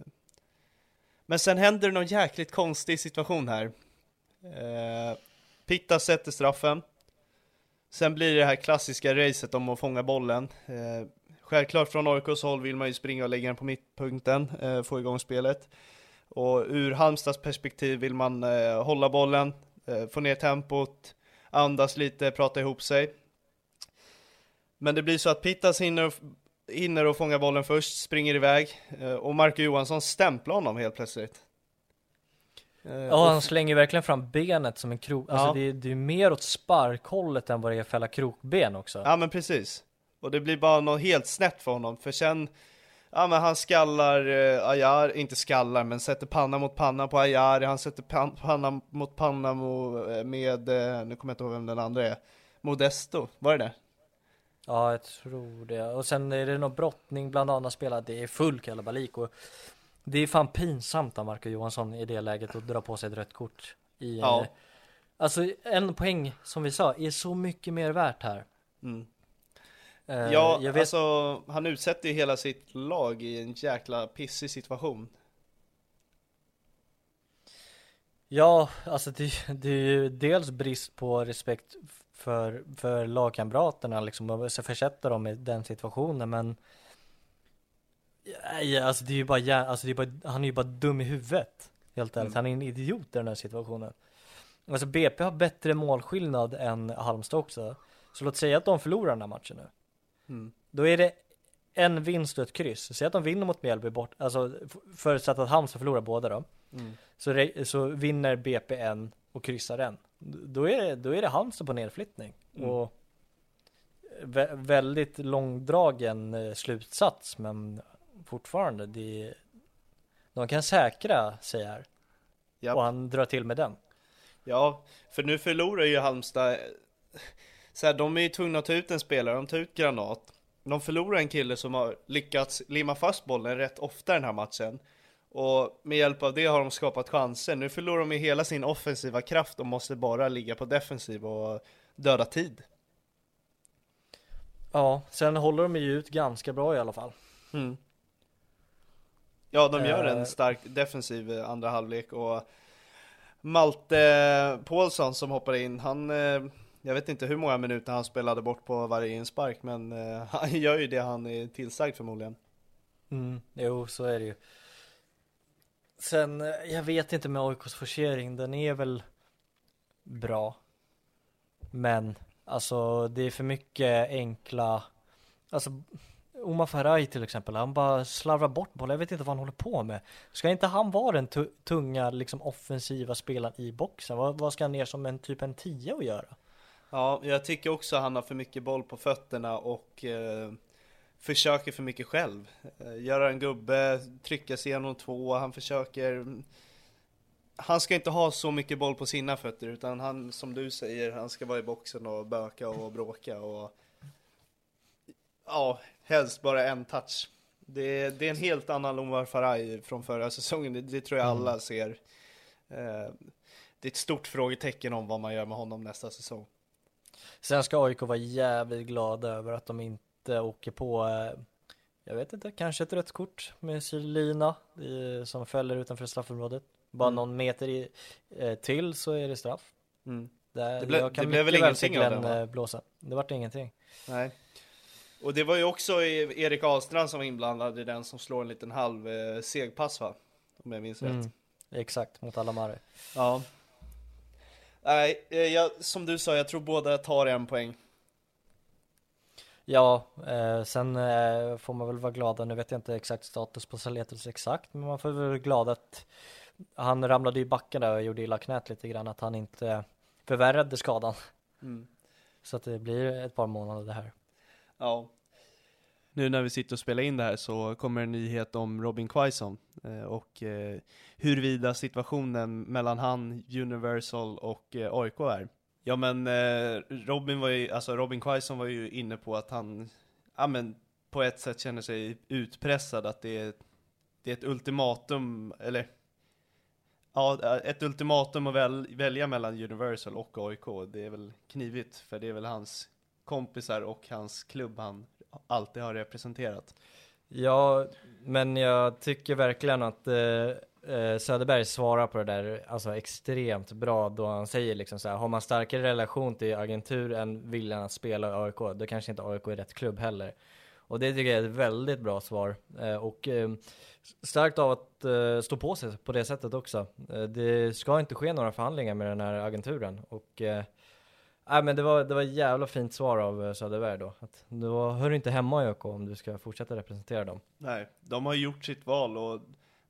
men sen händer det någon jäkligt konstig situation här. Eh, Pitta sätter straffen. Sen blir det här klassiska racet om att fånga bollen. Eh, självklart från AIKs håll vill man ju springa och lägga den på mittpunkten, eh, få igång spelet. Och ur Halmstads perspektiv vill man eh, hålla bollen, få ner tempot, andas lite, prata ihop sig. Men det blir så att Pittas hinner, hinner och fånga bollen först, springer iväg eh, och Marco Johansson stämplar honom helt plötsligt. Eh, ja, han slänger verkligen fram benet som en krok. Alltså ja. det, det är mer åt sparkhållet än vad det är fälla krokben också. Ja, men precis. Och det blir bara något helt snett för honom, för sen Ja men han skallar eh, Ayar, inte skallar men sätter panna mot panna på Ayar, han sätter pan panna mot panna mo, eh, med, eh, nu kommer jag inte ihåg vem den andra är, Modesto, var det det? Ja jag tror det, och sen är det någon brottning bland annat spelare, det är full kalabalik och det är fan pinsamt av Marco Johansson i det läget att dra på sig ett rött kort. I, ja. Eh, alltså en poäng som vi sa är så mycket mer värt här. Mm. Uh, ja, vet... alltså han utsätter ju hela sitt lag i en jäkla pissig situation. Ja, alltså det, det är ju dels brist på respekt för, för lagkamraterna liksom och försätta dem i den situationen men Ja, alltså det är ju bara, alltså det är bara, han är ju bara dum i huvudet. Helt ärligt, mm. han är en idiot i den här situationen. Alltså BP har bättre målskillnad än Halmstad också. Så låt säga att de förlorar den här matchen nu. Mm. Då är det en vinst och ett kryss. Säg att de vinner mot Mjällby bort, alltså förutsatt att Halmstad förlorar båda då. Mm. Så, så vinner BP en och kryssar en. Då är det, då är det Halmstad på nedflyttning. Mm. Och vä väldigt långdragen eh, slutsats men fortfarande. Det, de kan säkra sig här. Japp. Och han drar till med den. Ja, för nu förlorar ju Halmstad. Så här, de är ju tvungna att ta ut en spelare, de tar ut Granat. De förlorar en kille som har lyckats limma fast bollen rätt ofta den här matchen. Och med hjälp av det har de skapat chanser. Nu förlorar de ju hela sin offensiva kraft och måste bara ligga på defensiv och döda tid. Ja, sen håller de ju ut ganska bra i alla fall. Mm. Ja, de gör en Eh. stark defensiv eh, andra halvlek och Malte Paulsson som hoppar in, han eh, jag vet inte hur många minuter han spelade bort på varje inspark men eh, han gör ju det han är tillsagd förmodligen. Mm, jo, så är det ju. Sen, eh, jag vet inte med AIKs forcering, den är väl bra. Men, alltså det är för mycket enkla, alltså Omar Faraj till exempel, han bara slarvar bort bollen, jag vet inte vad han håller på med. Ska inte han vara den tunga, liksom offensiva spelaren i boxen? Vad, vad ska han ner som en typ en tia och göra? Ja, jag tycker också han har för mycket boll på fötterna och eh, försöker för mycket själv. Eh, göra en gubbe, trycka sig igenom två, han försöker Han ska inte ha så mycket boll på sina fötter utan han, som du säger, han ska vara i boxen och böka och bråka och Ja, helst bara en touch. Det, det är en helt annan Omar Faraj från förra säsongen, det, det tror jag alla ser. Eh, det är ett stort frågetecken om vad man gör med honom nästa säsong. Sen ska AIK vara jävligt glada över att de inte åker på, eh, jag vet inte, kanske ett rött kort med Sylina som fäller utanför straffområdet. Bara Mm. någon meter i, eh, till så är det straff. Mm. Där, Det ble- jag kan det blev väl ingenting av den, va? eh, blåsa. Det vart ingenting. Nej. Och det var ju också Erik Ahlstrand som var inblandad i den som slår en liten halv segpass va? Om jag minns rätt. Mm. Exakt, mot alla Mare. Ja. Nej, eh, jag, som du sa, jag tror båda tar en poäng. Ja, eh, sen eh, får man väl vara glada, nu vet jag inte exakt status på Saletus exakt, men man får väl vara glad att han ramlade i backen där och gjorde illa knät lite grann, att han inte förvärrade skadan. Mm. Så att det blir ett par månader det här. Ja. Nu när vi sitter och spelar in det här så kommer en nyhet om Robin Quaison eh, och eh, huruvida situationen mellan han, Universal och eh, AIK är. Ja men eh, Robin var ju, alltså Robin Quaison var ju inne på att han, ja men på ett sätt känner sig utpressad, att det är, det är ett ultimatum, eller Ja, ett ultimatum att väl, välja mellan Universal och AIK, det är väl knivigt, för det är väl hans kompisar och hans klubb han alltid har representerat. Ja, men jag tycker verkligen att eh, eh, Söderberg svarar på det där alltså extremt bra då han säger liksom så här, har man starkare relation till agentur än viljan att spela i AIK, då kanske inte AIK är rätt klubb heller. Och det tycker jag är ett väldigt bra svar. Eh, och eh, starkt av att eh, stå på sig på det sättet också. Eh, det ska inte ske några förhandlingar med den här agenturen. Och eh, Nej men det var, det var ett jävla fint svar av eh, Söderberg då. Att då hör du inte hemma i ÖK om du ska fortsätta representera dem. Nej, de har gjort sitt val och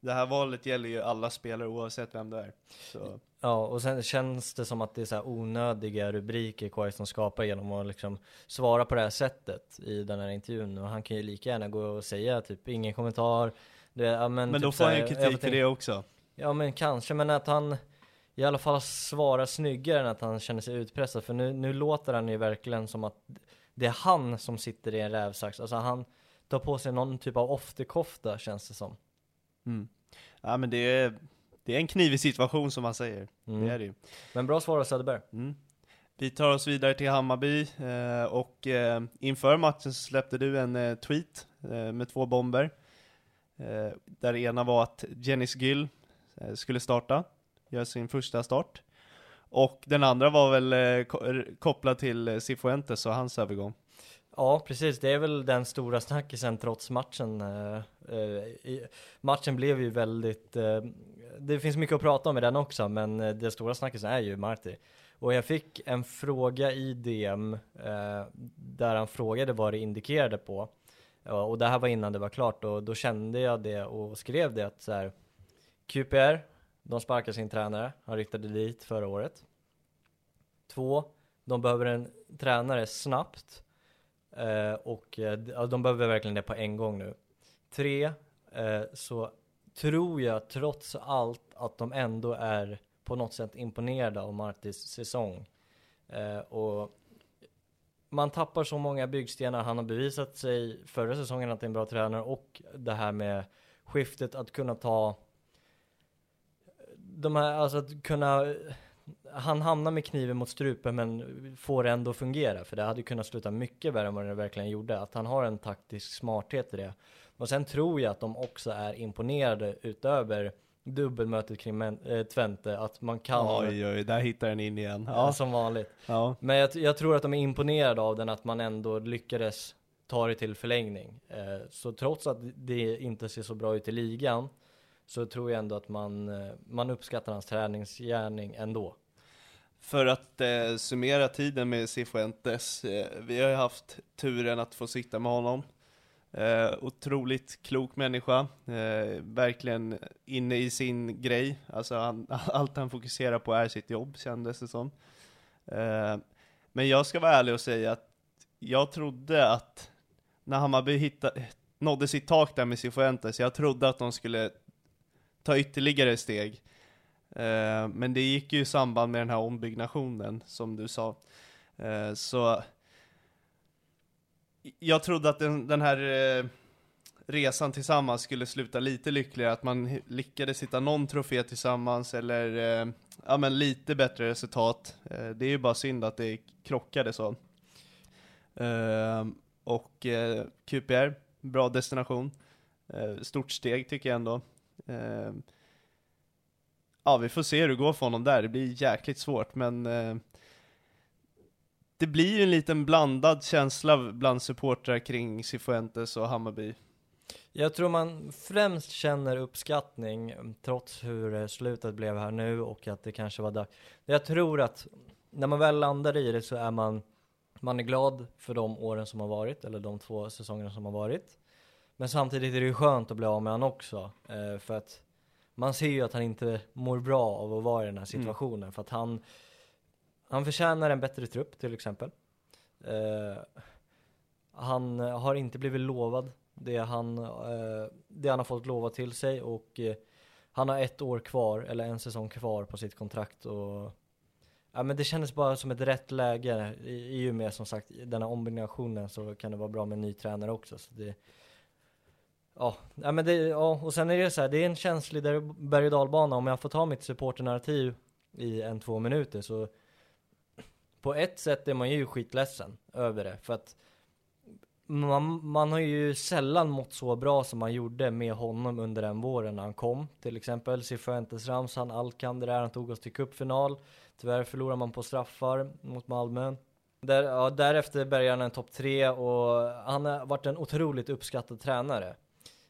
det här valet gäller ju alla spelare oavsett vem det är. Så, Ja, och sen känns det som att det är så onödiga rubriker Quaison skapar genom att liksom svara på det här sättet i den här intervjun. Och han kan ju lika gärna gå och säga typ ingen kommentar. Det, ja, men men typ då får han ju kritik för det också. Ja men kanske, men att han i alla fall svarar snyggare än att han känner sig utpressad. För nu, nu låter han ju verkligen som att det är han som sitter i en rävsax. Alltså han tar på sig någon typ av ofterkofta känns det som. Mm. Ja men det är, det är en knivig situation som man säger. Mm. Det är det ju. Men bra svar av Söderberg. Mm. Vi tar oss vidare till Hammarby eh, och eh, inför matchen så släppte du en eh, tweet eh, med två bomber. Eh, där ena var att Jennys Gill eh, skulle starta, gör sin första start. Och den andra var väl eh, kopplad till eh, Cifuentes och hans övergång. Ja, precis. Det är väl den stora snackisen trots matchen. Eh, eh, i- matchen blev ju väldigt, eh, det finns mycket att prata om i den också, men eh, det stora snackisen är ju Marti. Och jag fick en fråga i DM där han frågade vad det indikerade på. Ja, och det här var innan det var klart och då kände jag det och skrev det att så här, QPR, de sparkar sin tränare, han riktade dit förra året. Två, de behöver en tränare snabbt. Eh, och eh, ja, de behöver verkligen det på en gång nu. Tre, eh, så tror jag trots allt att de ändå är på något sätt imponerade av Martis säsong. Eh, och man tappar så många byggstenar. Han har bevisat sig förra säsongen att det är en bra tränare och det här med skiftet att kunna ta de här, alltså att kunna han hamnar med kniven mot strupen men får ändå fungera för det hade kunnat sluta mycket värre än vad det verkligen gjorde. Att han har en taktisk smarthet i det. Och sen tror jag att de också är imponerade utöver dubbelmötet kring äh, Twente, att man kan Oj oj, där hittar den in igen. Ja. som vanligt. ja. Men jag, jag tror att de är imponerade av den, att man ändå lyckades ta det till förlängning. Eh, så trots att det inte ser så bra ut i ligan, så tror jag ändå att man, eh, man uppskattar hans träningsgärning ändå. För att eh, summera tiden med Cifuentes, eh, vi har ju haft turen att få sitta med honom. Eh, otroligt klok människa, eh, verkligen inne i sin grej. Alltså han, allt han fokuserar på är sitt jobb, kändes det som. Eh, men jag ska vara ärlig och säga att jag trodde att när Hammarby hitta, nådde sitt tak där med Cifuentes, jag trodde att de skulle ta ytterligare steg. Eh, men det gick ju i samband med den här ombyggnationen, som du sa. Eh, så jag trodde att den, den här eh, resan tillsammans skulle sluta lite lyckligare, att man lyckades hitta någon trofé tillsammans eller eh, ja men lite bättre resultat. Eh, det är ju bara synd att det krockade så. Eh, och eh, QPR, bra destination. Eh, stort steg tycker jag ändå. Eh, ja, vi får se hur det går för honom där. Det blir jäkligt svårt, men eh, det blir ju en liten blandad känsla bland supportrar kring Cifuentes och Hammarby. Jag tror man främst känner uppskattning mm, trots hur eh, slutet blev här nu och att det kanske var dags. Jag tror att när man väl landar i det så är man, man är glad för de åren som har varit, eller de två säsongerna som har varit. Men samtidigt är det ju skönt att bli av med han också, eh, för att man ser ju att han inte mår bra av att vara i den här situationen, för att han, han förtjänar en bättre trupp till exempel. Eh, han har inte blivit lovad det han, eh, det han har fått lova till sig och eh, han har ett år kvar, eller en säsong kvar på sitt kontrakt och Ja men det kändes bara som ett rätt läge i, i och med som sagt den här ombinationen så kan det vara bra med en ny tränare också så det Ja, ja men det, ja och sen är det så här, det är en känslig berg och dalbana om jag får ta mitt supporternarrativ i en två minuter så på ett sätt är man ju skitledsen över det för att man, man har ju sällan mått så bra som man gjorde med honom under den våren när han kom. Till exempel Cifuentes Ramsan, Alkan, där han tog oss till cupfinal. Tyvärr förlorar man på straffar mot Malmö. Där, ja, därefter bärgar han en topp tre och han har varit en otroligt uppskattad tränare.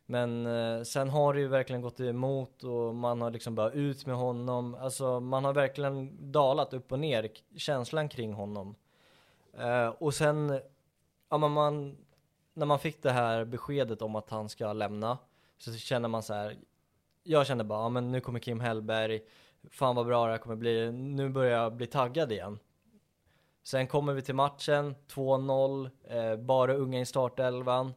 Men eh, sen har det ju verkligen gått emot och man har liksom bara ut med honom. Alltså man har verkligen dalat upp och ner känslan kring honom. Eh, och sen, ja men man, när man fick det här beskedet om att han ska lämna så känner man så här. Jag kände bara, ja men nu kommer Kim Hellberg, fan vad bra det här kommer bli, nu börjar jag bli taggad igen. Sen kommer vi till matchen, 2-0, eh, bara unga i startelvan.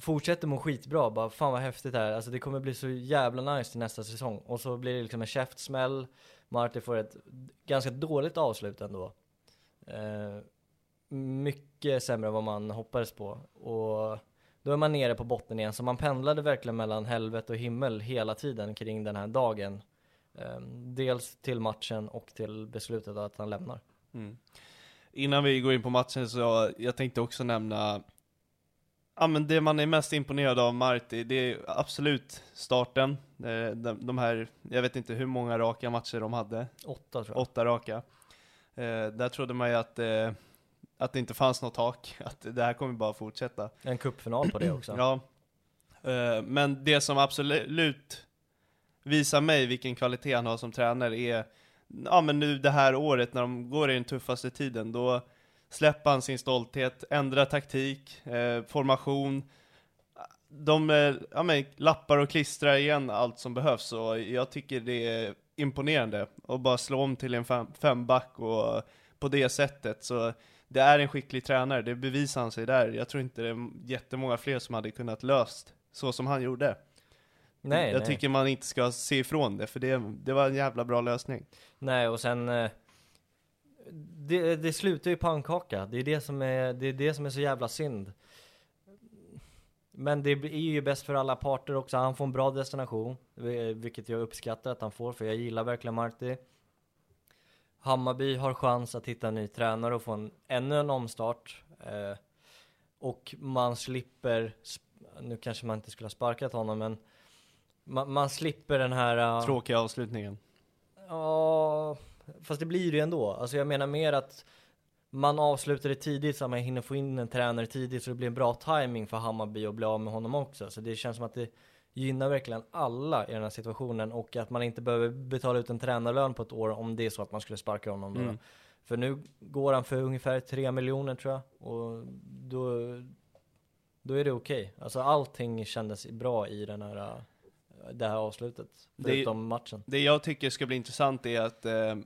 Fortsätter må skitbra, bara fan vad häftigt det här, alltså det kommer bli så jävla nice till nästa säsong. Och så blir det liksom en käftsmäll, Marty får ett ganska dåligt avslut ändå. Eh, mycket sämre än vad man hoppades på. Och då är man nere på botten igen, så man pendlade verkligen mellan helvete och himmel hela tiden kring den här dagen. Eh, dels till matchen och till beslutet att han lämnar. Mm. Innan vi går in på matchen så, jag tänkte också nämna Ja men det man är mest imponerad av Marti, det är absolut starten. Eh, De, de här, jag vet inte hur många raka matcher de hade. Åtta tror jag. Åtta raka. Eh, där trodde man ju att, eh, att det inte fanns något tak, att det här kommer bara fortsätta. En cupfinal på det också. Ja. Eh, men det som absolut visar mig vilken kvalitet han har som tränare är, ja men nu det här året när de går i den tuffaste tiden, då släpper han sin stolthet, ändrar taktik, eh, formation, de eh, ja, men, lappar och klistrar igen allt som behövs och jag tycker det är imponerande att bara slå om till en fem, femback och på det sättet så det är en skicklig tränare, det bevisar han sig där. Jag tror inte det är jättemånga fler som hade kunnat löst så som han gjorde. Nej, jag nej. tycker man inte ska se ifrån det, för det, det var en jävla bra lösning. Nej, och sen eh, det, det slutar ju pannkaka. Det är det som är, det är det som är så jävla synd. Men det är ju bäst för alla parter också. Han får en bra destination, vilket jag uppskattar att han får, för jag gillar verkligen Marti. Hammarby har chans att hitta en ny tränare och få en, ännu en omstart. Eh, och man slipper, nu kanske man inte skulle ha sparkat honom men man, man slipper den här uh, Tråkiga avslutningen. Ja, fast det blir det ju ändå. Alltså jag menar mer att man avslutar det tidigt så att man hinner få in en tränare tidigt så det blir en bra timing för Hammarby att bli av med honom också. Så det känns som att det gynnar verkligen alla i den här situationen och att man inte behöver betala ut en tränarlön på ett år om det är så att man skulle sparka honom då. Mm. För nu går han för ungefär 3 miljoner tror jag och då, då är det okej. Alltså allting kändes bra i den här, det här avslutet. Det- Förutom matchen. Det jag tycker ska bli intressant är att eh,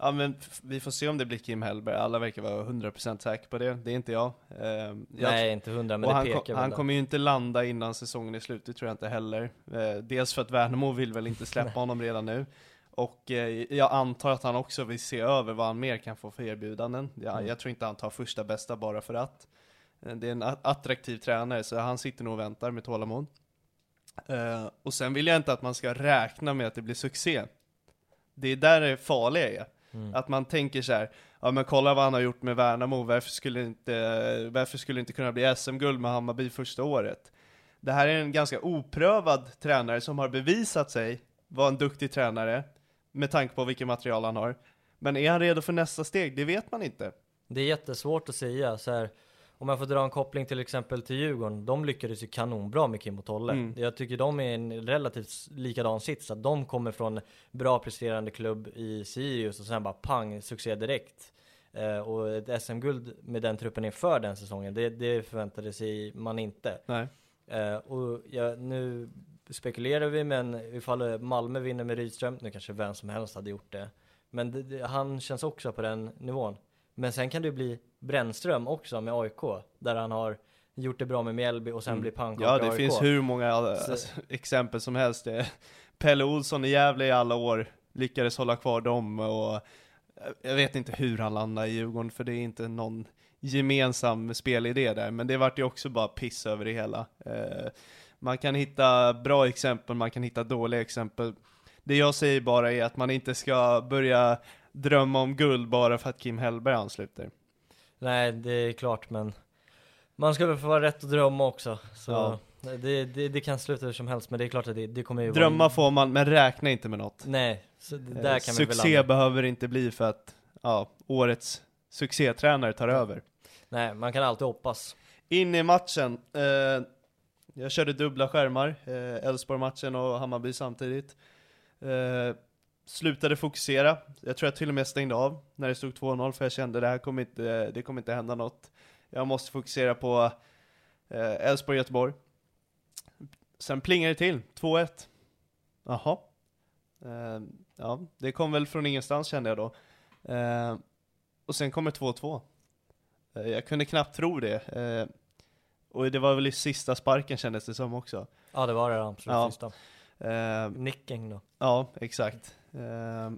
Ja men vi får se om det blir Kim Hellberg, alla verkar vara 100% säkra på det, det är inte jag. Eh, jag Nej, inte hundra, men och det han, pekar kom, han kommer ju inte landa innan säsongen är slut, det tror jag inte heller. Eh, dels för att Värnamo vill väl inte släppa honom redan nu. Och eh, jag antar att han också vill se över vad han mer kan få för erbjudanden. Jag, Mm. jag tror inte han tar första bästa bara för att. Eh, Det är en attraktiv tränare, så han sitter nog och väntar med tålamod. Och sen vill jag inte att man ska räkna med att det blir succé. Det är där det farliga är. Mm. Att man tänker så här, ja men kolla vad han har gjort med Värnamo, varför skulle inte, varför skulle inte kunna bli SM-guld med Hammarby första året? Det här är en ganska oprövad tränare som har bevisat sig vara en duktig tränare, med tanke på vilket material han har. Men är han redo för nästa steg? Det vet man inte. Det är jättesvårt att säga så här. Om jag får dra en koppling till exempel till Djurgården, de lyckades ju kanonbra med Kim och Tolle. Mm. Jag tycker de är en relativt likadan sits, att de kommer från bra presterande klubb i Sirius och sen bara pang, succé direkt. Eh, och ett SM-guld med den truppen inför den säsongen, det, det förväntade sig man inte. Eh, och ja, nu spekulerar vi, men ifall Malmö vinner med Rydström, nu kanske vem som helst hade gjort det. Men det, det, han känns också på den nivån. Men sen kan det bli Brännström också med AIK, där han har gjort det bra med Mjällby och sen Mm. blir pannkaka Ja, det AIK. finns hur många Så- alltså, exempel som helst. Det. Pelle Olsson i Gävle i alla år lyckades hålla kvar dem och eh, jag vet inte hur han landade i Djurgården för det är inte någon gemensam spelidé där, men det vart ju också bara piss över det hela. Eh, man kan hitta bra exempel, man kan hitta dåliga exempel. Det jag säger bara är att man inte ska börja drömma om guld bara för att Kim Hellberg ansluter. Nej, det är klart, men man ska väl få vara rätt att drömma också. Så Ja. det, det, det kan sluta hur som helst, men det är klart att det, det kommer ju Drömma vara... får man, men räkna inte med något. Nej, så det, Eh, där kan vi väl Succé landa. behöver inte bli för att ja, årets succétränare tar över. Nej, man kan alltid hoppas. In i matchen. Eh, jag körde dubbla skärmar, eh, Elfsborg-matchen och Hammarby samtidigt. Eh, slutade fokusera. Jag tror jag till och med stängde av när det stod 2-0 för jag kände det här kommer inte, det kommer inte hända något. Jag måste fokusera på eh, Elfsborg-Göteborg. Sen plingade det till, 2-1. Jaha. Eh, ja, det kom väl från ingenstans kände jag då. Eh, och sen kommer 2-2. Eh, Jag kunde knappt tro det. Eh, Och det var väl i sista sparken kändes det som också. Ja, det var det absolut Ja. sista. Eh, Nicken då. Ja, exakt. Eh,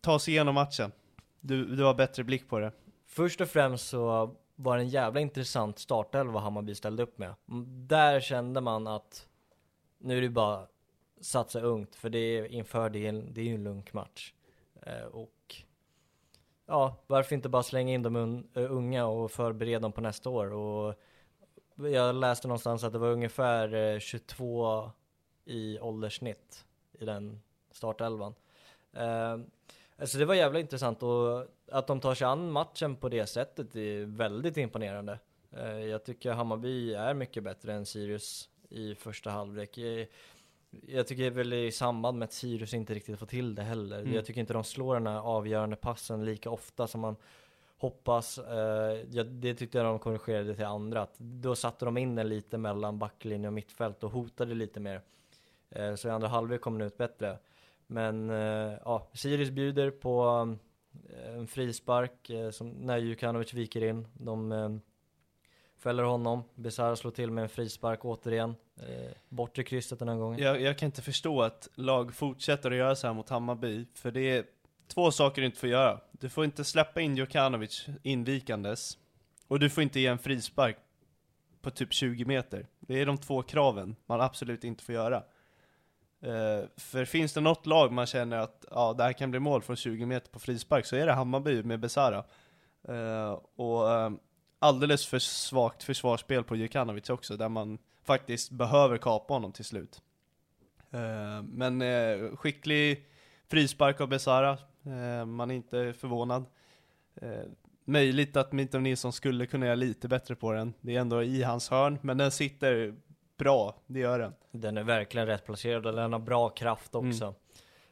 ta oss igenom matchen. Du, du har bättre blick på det. Först och främst så var det en jävla intressant startelva Hammarby ställde upp med. Mm, där kände man att nu är det bara satsa ungt, för det är inför det, är en- det är ju en lugn match. Eh, och ja, varför inte bara slänga in de un, unga och förbereda dem på nästa år? Och jag läste någonstans att det var ungefär eh, 22 i ålderssnitt i den startelvan. Eh, Alltså det var jävla intressant och att de tar sig an matchen på det sättet är väldigt imponerande. Eh, Jag tycker Hammarby är mycket bättre än Sirius i första halvlek. Jag- Jag tycker väl i samband med att Sirius inte riktigt får till det heller. Mm. Jag tycker inte de slår den här avgörande passen lika ofta som man hoppas. Eh, ja, det tyckte jag de korrigerade till andra. Att då satte de in den lite mellan backlinje och mittfält och hotade lite mer. Eh, Så i andra halvlek kom den ut bättre. Men eh, ja, Sirius bjuder på eh, en frispark eh, som, när Jukanovic viker in. De fäller honom. Besara slår till med en frispark återigen. Eh, bortre krysset den här gången. Jag, jag kan inte förstå att lag fortsätter att göra så här mot Hammarby, för det är två saker du inte får göra. Du får inte släppa in Djukanovic invikandes, och du får inte ge en frispark på typ 20 meter. Det är de två kraven man absolut inte får göra. Eh, för finns det något lag man känner att ja, det här kan bli mål från 20 meter på frispark så är det Hammarby med Besara. Eh, och ehm, alldeles för svagt försvarsspel på Djukanovic också, där man faktiskt behöver kapa honom till slut. Eh, men skicklig frispark av Besara, man är inte förvånad. Möjligt att Mitov Nilsson skulle kunna göra lite bättre på den. Det är ändå i hans hörn, men den sitter bra, det gör den. Den är verkligen rätt placerad och den har bra kraft också. Mm.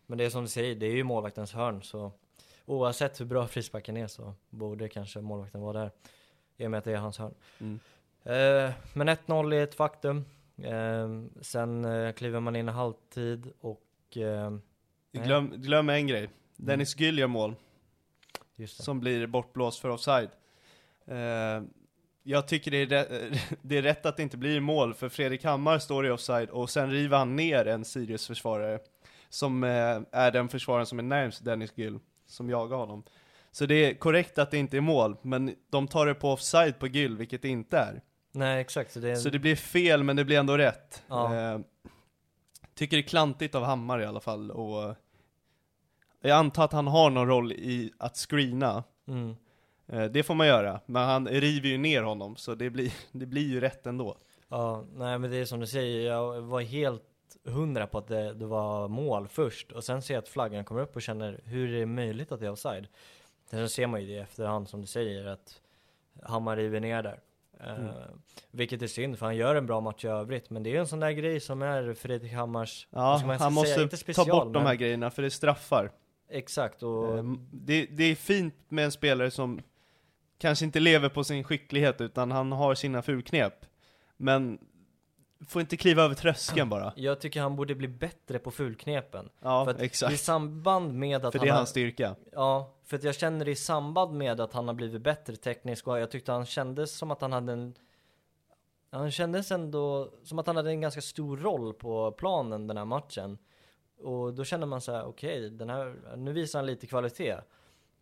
Men det är som du säger, det är ju målvaktens hörn så oavsett hur bra frisparken är så borde kanske målvakten vara där. I och med att det är hans hörn. Mm. Eh, men 1-0 är ett faktum. Eh, sen eh, kliver man in i halvtid och eh, Glöm, glöm en grej. Dennis Gyll gör mål, som blir bortblåst för offside. Jag tycker det är, rä- det är rätt att det inte blir mål, för Fredrik Hammar står i offside och sen river han ner en Sirius-försvarare, som eh, är den försvararen som är närmst Dennis Gyll, som jagar honom. Så det är korrekt att det inte är mål, men de tar det på offside på Gyll, vilket det inte är. Nej exakt, så det är Så det blir fel, men det blir ändå rätt. Ja. Eh, tycker det är klantigt av Hammar i alla fall, och jag antar att han har någon roll i att screena. mm. Eh, det får man göra, men han river ju ner honom, så det blir, det blir ju rätt ändå. Ja, nej men det är som du säger, jag var helt hundra på att det, det var mål först och sen ser jag att flaggan kommer upp och känner hur är det möjligt att det är offside? Sen ser man ju det i efterhand som du säger att Hammar river ner där. Mm. Eh, vilket är synd för han gör en bra match i övrigt men det är en sån där grej som är Fredrik Hammars, Ja, han måste inte ta special, bort de men- här grejerna, för det straffar. Exakt och Eh, det, det är fint med en spelare som kanske inte lever på sin skicklighet, utan han har sina fulknep. Men får inte kliva över tröskeln bara. jag tycker han borde bli bättre på fulknepen. Ja, för att i exakt. samband med att För han det är har- hans styrka. Ja, för att jag känner i samband med att han har blivit bättre teknisk och jag tyckte han kändes som att han hade en Han kändes ändå som att han hade en ganska stor roll på planen den här matchen Och då känner man så här: okej, den här, nu visar han lite kvalitet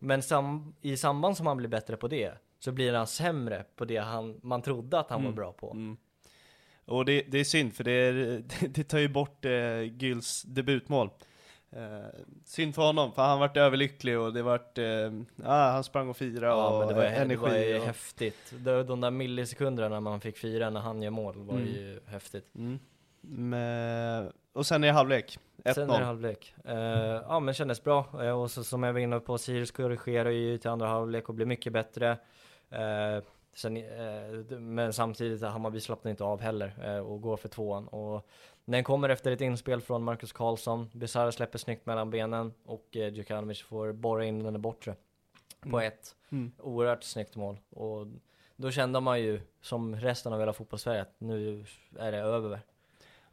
Men sam, i samband som han blir bättre på det Så blir han sämre på det han, man trodde att han var Mm. bra på Mm. Och det, det är synd, för det, är, det tar ju bort eh, Gyls debutmål. Eh, synd för honom, för han varit överlycklig och det vart, eh, ah, han sprang och firade Ja och men det var, energi. det var ju och, häftigt De, de där millisekunderna när man fick fira när han gör mål var Mm. ju häftigt mm. Men, och sen är det halvlek, Sen är det 1-0. halvlek. Eh, ja men kändes bra. Eh, och så som jag var inne på, Sirius korrigerar ju till andra halvlek och blir mycket bättre. Eh, sen, men samtidigt, Hammarby slappnar inte av heller och går för tvåan. Och den kommer efter ett inspel från Marcus Karlsson. Besara släpper snyggt mellan benen och eh, Djukanovic får borra in den bortre. På Mm. ett. Mm. Oerhört snyggt mål. Och då kände man ju, som resten av hela fotbollssverige, att nu är det över.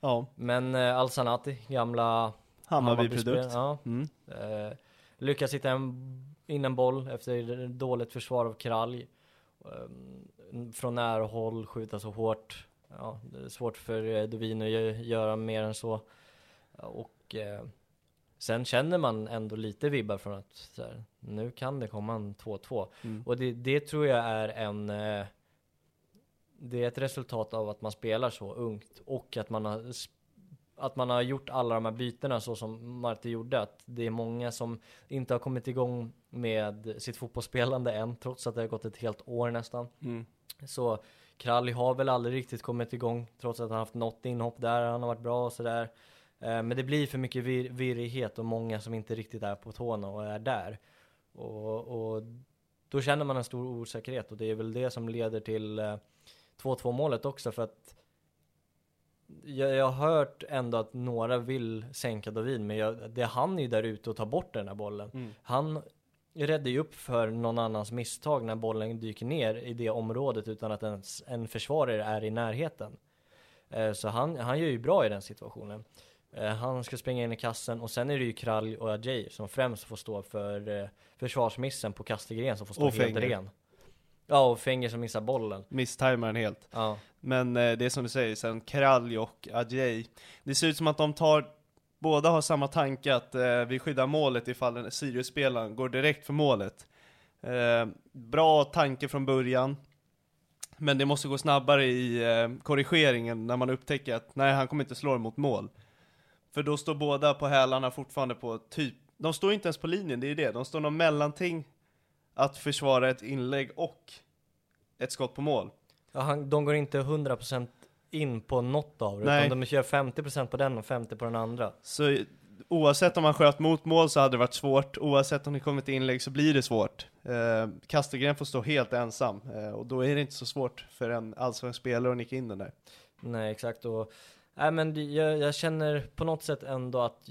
Ja, Men eh, Al-Sanati, gamla Hammarby-produkt. Ja, Mm. eh, lyckas hitta en, in en boll efter dåligt försvar av Kralj. Eh, från nära håll, skjuta så hårt. Ja, det är svårt för eh, Dovin att gö- göra mer än så. Och eh, sen känner man ändå lite vibbar från att här, nu kan det komma en 2-2. Mm. Och det, det tror jag är en eh, Det är ett resultat av att man spelar så ungt och att man har att man har gjort alla de här bytena så som Marti gjorde, att det är många som inte har kommit igång med sitt fotbollsspelande än, trots att det har gått ett helt år nästan. Mm. Så Kralj har väl aldrig riktigt kommit igång, trots att han har haft något inhopp där, han har varit bra och sådär. Eh, Men det blir för mycket vir virrighet och många som inte riktigt är på tårna och är där. Och, och då känner man en stor osäkerhet och det är väl det som leder till eh, 2-2 målet också för att jag, jag har hört ändå att några vill sänka David men jag, det han är ju där ute och tar bort den här bollen. Mm. Han räddar ju upp för någon annans misstag när bollen dyker ner i det området utan att ens en försvarare är i närheten. Eh, Så han, han gör ju bra i den situationen. Eh, Han ska springa in i kassen och sen är det ju Kralj och Ajay som främst får stå för eh, försvarsmissen på Kastegren som får stå Och helt ren. Ja och Fenger som missar bollen. Misstajmar den helt. Ja. Men eh, det är som du säger, sen Kralj och Adjei. Det ser ut som att de tar, båda har samma tanke att eh, vi skyddar målet ifall Sirius-spelaren går direkt för målet. Eh, bra tanke från början. Men det måste gå snabbare i eh, korrigeringen när man upptäcker att nej, han kommer inte slå mot mål. För då står båda på hälarna fortfarande på typ, de står inte ens på linjen, det är ju det. De står någon mellanting att försvara ett inlägg och ett skott på mål. Ja, han, de går inte 100% in på något av det, Nej. utan de kör 50% på den och 50% på den andra. Så oavsett om man sköt mot mål så hade det varit svårt, oavsett om det kommit inlägg så blir det svårt. Eh, Kastegren får stå helt ensam, eh, och då är det inte så svårt för en allsvensk spelare att nicka in den där. Nej exakt och, nej men jag, jag känner på något sätt ändå att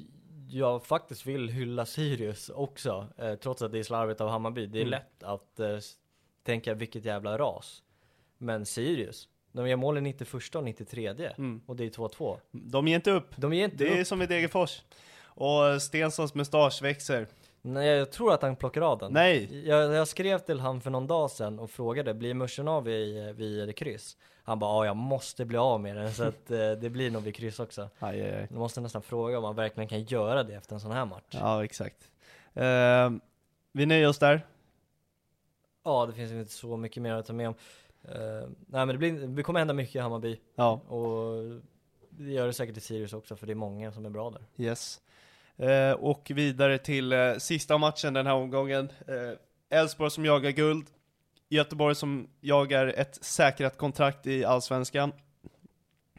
jag faktiskt vill hylla Sirius också, eh, trots att det är slarvigt av Hammarby. Det är Mm. lätt att eh, tänka vilket jävla ras. Men Sirius, de gör mål i 91 och 93 Mm. och det är 2-2. De ger inte upp. De ger inte Det är upp. som i Degerfors. Och Stensons mustasch växer. Nej jag tror att han plockar av den. Nej! Jag, jag skrev till han för någon dag sedan och frågade, blir muschen av vid, vid kryss? Han bara, ja jag måste bli av med den så att eh, det blir nog vid kryss också. Aj, aj, aj. Jag måste nästan fråga om man verkligen kan göra det efter en sån här match. Ja, exakt. Eh, vi nöjer oss där. Ja, det finns inte så mycket mer att ta med om. Eh, nej men det, blir, det kommer hända mycket i Hammarby. Ja. Och det gör det säkert i Sirius också för det är många som är bra där. Yes. Eh, och vidare till eh, sista matchen den här omgången. Eh, Elfsborg som jagar guld. Göteborg som jagar ett säkrat kontrakt i Allsvenskan.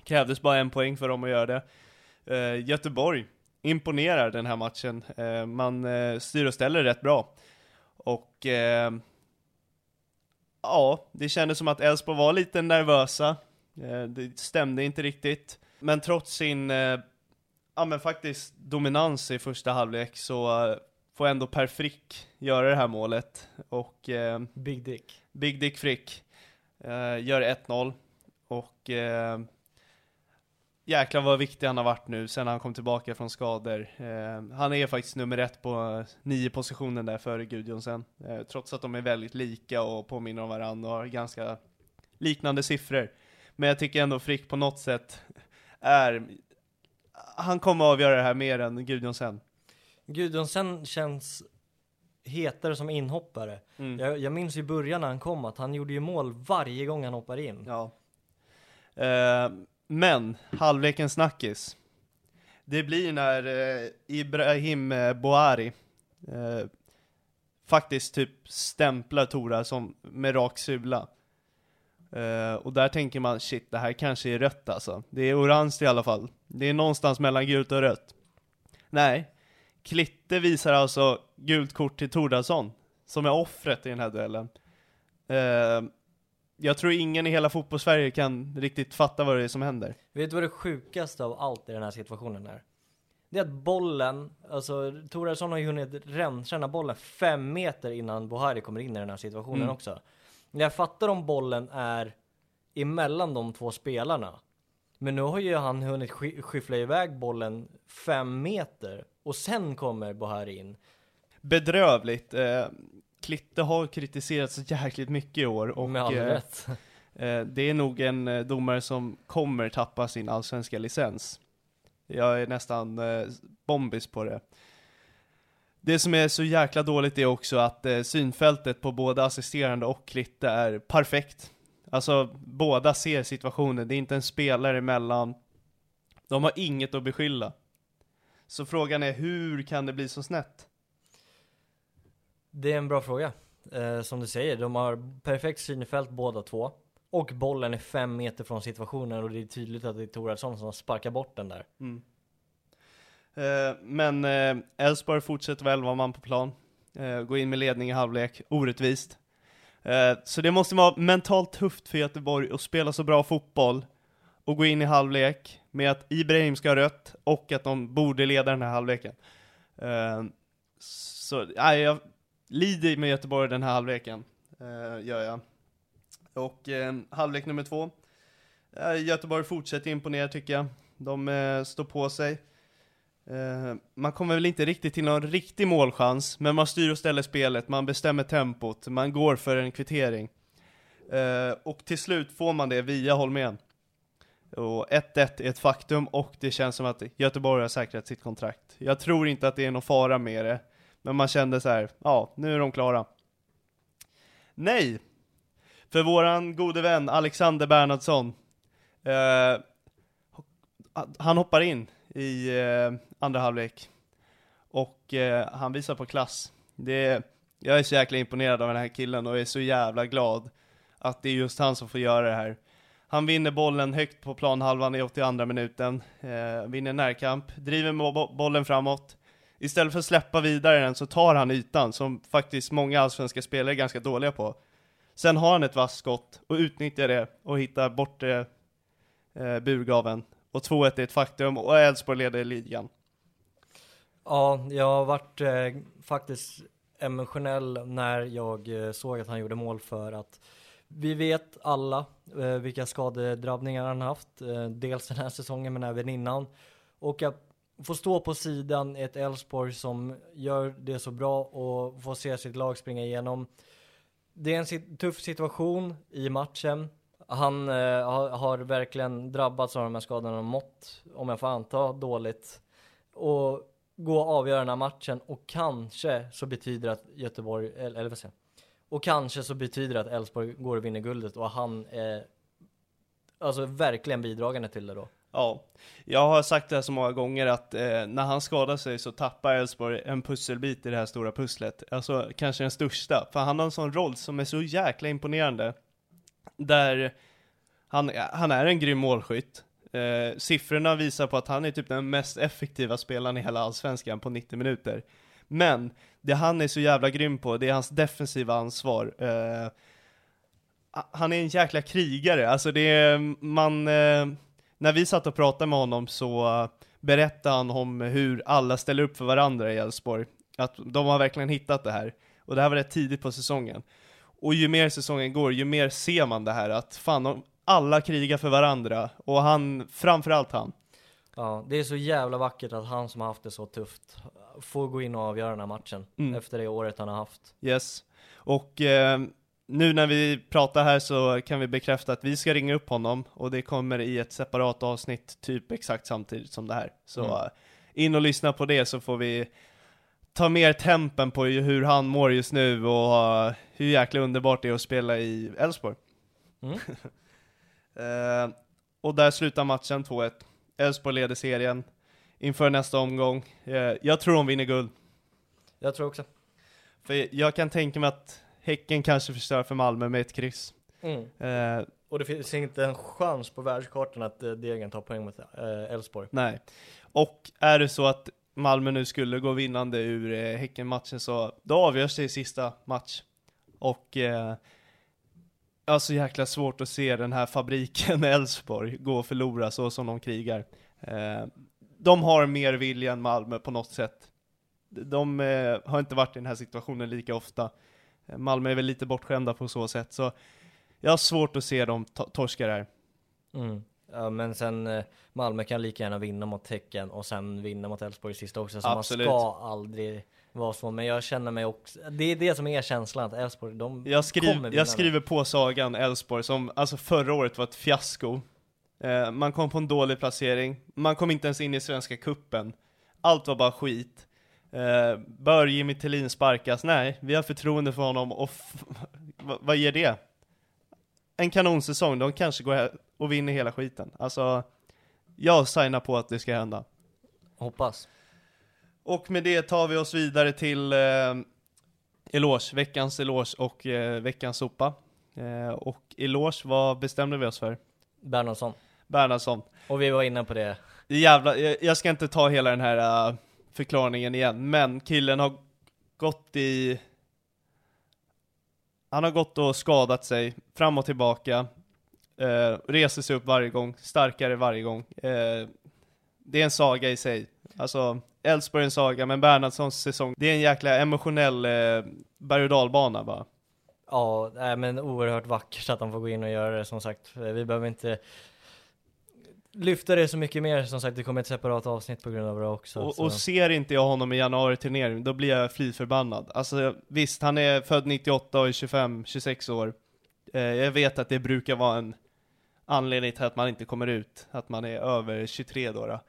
Krävdes bara en poäng för dem att göra det. Eh, Göteborg imponerar den här matchen. Eh, man eh, styr och ställer rätt bra. Och eh, ja, det kändes som att Elfsborg var lite nervösa. Eh, det stämde inte riktigt. Men trots sin eh, ja men faktiskt dominans i första halvlek så eh, får ändå Per Frick göra det här målet och eh, Big Dick. Big Dick Frick eh, gör 1-0 och eh, jäklar vad viktig han har varit nu sen han kom tillbaka från skador. Eh, han är faktiskt nummer ett på eh, nio positionen där före Gudjonsen, eh, trots att de är väldigt lika och påminner om varandra och har ganska liknande siffror. Men jag tycker ändå Frick på något sätt är, han kommer att avgöra det här mer än Gudjonsen. Gudjonsen känns hetare som inhoppare. Mm. Jag, jag minns i början när han kom att han gjorde ju mål varje gång han hoppade in. Ja. Eh, men, halvlekens snackis. Det blir när eh, Ibrahim eh, Boari eh, faktiskt typ stämplar Tora som med rak sula. Eh, och där tänker man, shit det här kanske är rött alltså. Det är orange i alla fall. Det är någonstans mellan gult och rött. Nej, Klitte visar alltså gult kort till Tordarsson, som är offret i den här duellen. Eh, jag tror ingen i hela fotbollssverige kan riktigt fatta vad det är som händer. Vet du vad det sjukaste av allt i den här situationen är? Det är att bollen, alltså Torarsson har ju hunnit rensa den här bollen fem meter innan Bohari kommer in i den här situationen Mm. också. Jag fattar om bollen är emellan de två spelarna. Men nu har ju han hunnit sk- skyffla iväg bollen fem meter och sen kommer Bohari in. Bedrövligt. Eh, Klitte har kritiserats jäkligt mycket i år och Med all eh, rätt. eh, det är nog en eh, domare som kommer tappa sin allsvenska licens. Jag är nästan eh, bombis på det. Det som är så jäkla dåligt är också att eh, synfältet på både assisterande och Klitte är perfekt. Alltså båda ser situationen, det är inte en spelare emellan. De har inget att beskylla. Så frågan är hur kan det bli så snett? Det är en bra fråga. Eh, som du säger, de har perfekt synfält båda två. Och bollen är fem meter från situationen och det är tydligt att det är Torarsson som sparkar bort den där. Mm. Eh, men eh, Elfsborg fortsätter väl vara man på plan. Eh, gå in med ledning i halvlek, orättvist. Så det måste vara mentalt tufft för Göteborg att spela så bra fotboll och gå in i halvlek med att Ibrahim ska ha rött och att de borde leda den här halvleken. Så, nej, jag lider med Göteborg den här halvleken, gör jag. Och halvlek nummer två. Göteborg fortsätter imponera tycker jag. De står på sig. Eh, man kommer väl inte riktigt till någon riktig målchans, men man styr och ställer spelet, man bestämmer tempot, man går för en kvittering. Eh, och till slut får man det via Holmén. Och 1-1 är ett faktum och det känns som att Göteborg har säkrat sitt kontrakt. Jag tror inte att det är någon fara med det, men man kände så här, ja, nu är de klara. Nej! För våran gode vän Alexander Bernhardsson, eh, han hoppar in i eh, andra halvlek och eh, han visar på klass. Det, jag är så jäkla imponerad av den här killen och är så jävla glad att det är just han som får göra det här. Han vinner bollen högt på planhalvan i 82 minuten, eh, vinner närkamp, driver bo bollen framåt. Istället för att släppa vidare den så tar han ytan, som faktiskt många allsvenska spelare är ganska dåliga på. Sen har han ett vasst skott och utnyttjar det och hittar bort eh, eh burgaven. Och 2-1 är ett faktum och Elfsborg leder ligan. Ja, jag har varit eh, faktiskt emotionell när jag eh, såg att han gjorde mål för att vi vet alla eh, vilka skadedrabbningar han haft, eh, dels den här säsongen men även innan. Och att få stå på sidan i ett Elfsborg som gör det så bra och få se sitt lag springa igenom. Det är en sit- tuff situation i matchen. Han eh, har, har verkligen drabbats av de här skadorna och mått, om jag får anta, dåligt. Och gå och avgöra den här matchen och kanske så betyder det att Göteborg, eller, eller vad säger jag? Och kanske så betyder det att Elfsborg går och vinner guldet och han är alltså verkligen bidragande till det då. Ja, jag har sagt det här så många gånger att eh, när han skadar sig så tappar Elfsborg en pusselbit i det här stora pusslet. Alltså kanske den största, för han har en sån roll som är så jäkla imponerande. Där han, han är en grym målskytt. Eh, siffrorna visar på att han är typ den mest effektiva spelaren i hela allsvenskan på 90 minuter. Men det han är så jävla grym på, det är hans defensiva ansvar. Eh, han är en jäkla krigare, alltså det är, man, eh, när vi satt och pratade med honom så berättade han om hur alla ställer upp för varandra i Elfsborg. Att de har verkligen hittat det här. Och det här var rätt tidigt på säsongen. Och ju mer säsongen går, ju mer ser man det här att fan, alla krigar för varandra. Och han, framförallt han. Ja, det är så jävla vackert att han som har haft det så tufft får gå in och avgöra den här matchen Mm. efter det året han har haft. Yes. Och eh, nu när vi pratar här så kan vi bekräfta att vi ska ringa upp honom och det kommer i ett separat avsnitt typ exakt samtidigt som det här. Så Mm. eh, in och lyssna på det så får vi ta mer tempen på hur han mår just nu och eh, hur jäkla underbart det är att spela i Elfsborg. Mm. Eh, och där slutar matchen 2-1. Elfsborg leder serien inför nästa omgång. Eh, jag tror de vinner guld. Jag tror också. För jag kan tänka mig att Häcken kanske förstör för Malmö med ett kryss. Mm. Eh, Och det finns inte en chans på världskartan att eh, Degen tar poäng mot eh, Elfsborg. nej. Och är det så att Malmö nu skulle gå vinnande ur eh, Häcken-matchen så då avgörs det i sista match. Och eh, jag har så jäkla svårt att se den här fabriken Elfsborg gå och förlora så som de krigar. Eh, de har mer vilja än Malmö på något sätt. De eh, har inte varit i den här situationen lika ofta. Eh, Malmö är väl lite bortskämda på så sätt, så jag har svårt att se dem to- torska det här. Mm. Ja, men sen Malmö kan lika gärna vinna mot Häcken och sen vinna mot Elfsborg sista också. Så Absolut. man ska aldrig vara så. Men jag känner mig också, det är det som är känslan att Elfsborg, de Jag, skriv, kommer vinna jag skriver på sagan Elfsborg som alltså förra året var ett fiasko. Eh, man kom på en dålig placering, man kom inte ens in i Svenska Kuppen. Allt var bara skit. Eh, bör Jimmy Tillin sparkas? Nej, vi har förtroende för honom och vad- ger det? En kanonsäsong, de kanske går och vinner hela skiten. Alltså, jag signar på att det ska hända. Hoppas. Och med det tar vi oss vidare till eh, eloge, veckans eloge och eh, veckans sopa. Eh, och eloge, vad bestämde vi oss för? Bernhardsson. Bernhardsson. Och vi var inne på det. Jävla, jag, jag ska inte ta hela den här eh, förklaringen igen, men killen har gått i... Han har gått och skadat sig, fram och tillbaka. Eh, reser sig upp varje gång, starkare varje gång. Eh, det är en saga i sig. Alltså, Elfsborg en saga, men Bernhardssons säsong, det är en jäkla emotionell eh, berg och dalbana bara. Ja, nej, men oerhört vackert att han får gå in och göra det som sagt. Vi behöver inte lyfta det så mycket mer som sagt. Det kommer ett separat avsnitt på grund av det också. Och, och ser inte jag honom i januari-turnering, då blir jag fly förbannad. Alltså visst, han är född 98 och är 25-26 år. Eh, jag vet att det brukar vara en anledning till att man inte kommer ut, att man är över 23 då. då.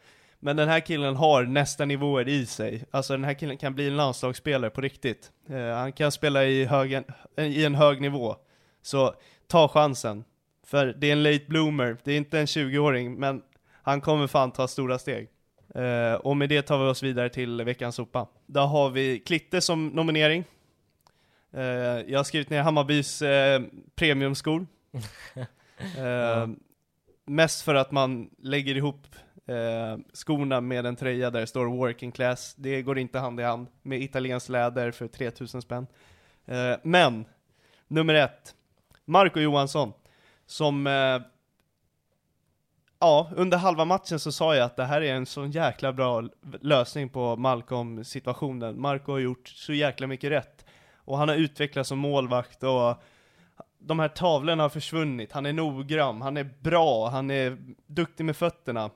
Men den här killen har nästa nivåer i sig. Alltså den här killen kan bli en landslagsspelare på riktigt. Eh, han kan spela i, hög, i en hög nivå. Så ta chansen. För det är en late bloomer, det är inte en 20-åring, men han kommer fan ta stora steg. Eh, och med det tar vi oss vidare till veckans sopa. Där har vi Klitte som nominering. Eh, jag har skrivit ner Hammarbys eh, premiumskor. Eh, mest för att man lägger ihop eh, skorna med en tröja där det står working class. Det går inte hand i hand med italienskt läder för 3000 spänn. Eh, men, nummer ett, Marco Johansson, som eh, Ja, under halva matchen så sa jag att det här är en så jäkla bra lösning på Malcolm-situationen. Marco har gjort så jäkla mycket rätt. Och han har utvecklats som målvakt och de här tavlorna har försvunnit. Han är noggrann, han är bra, han är duktig med fötterna.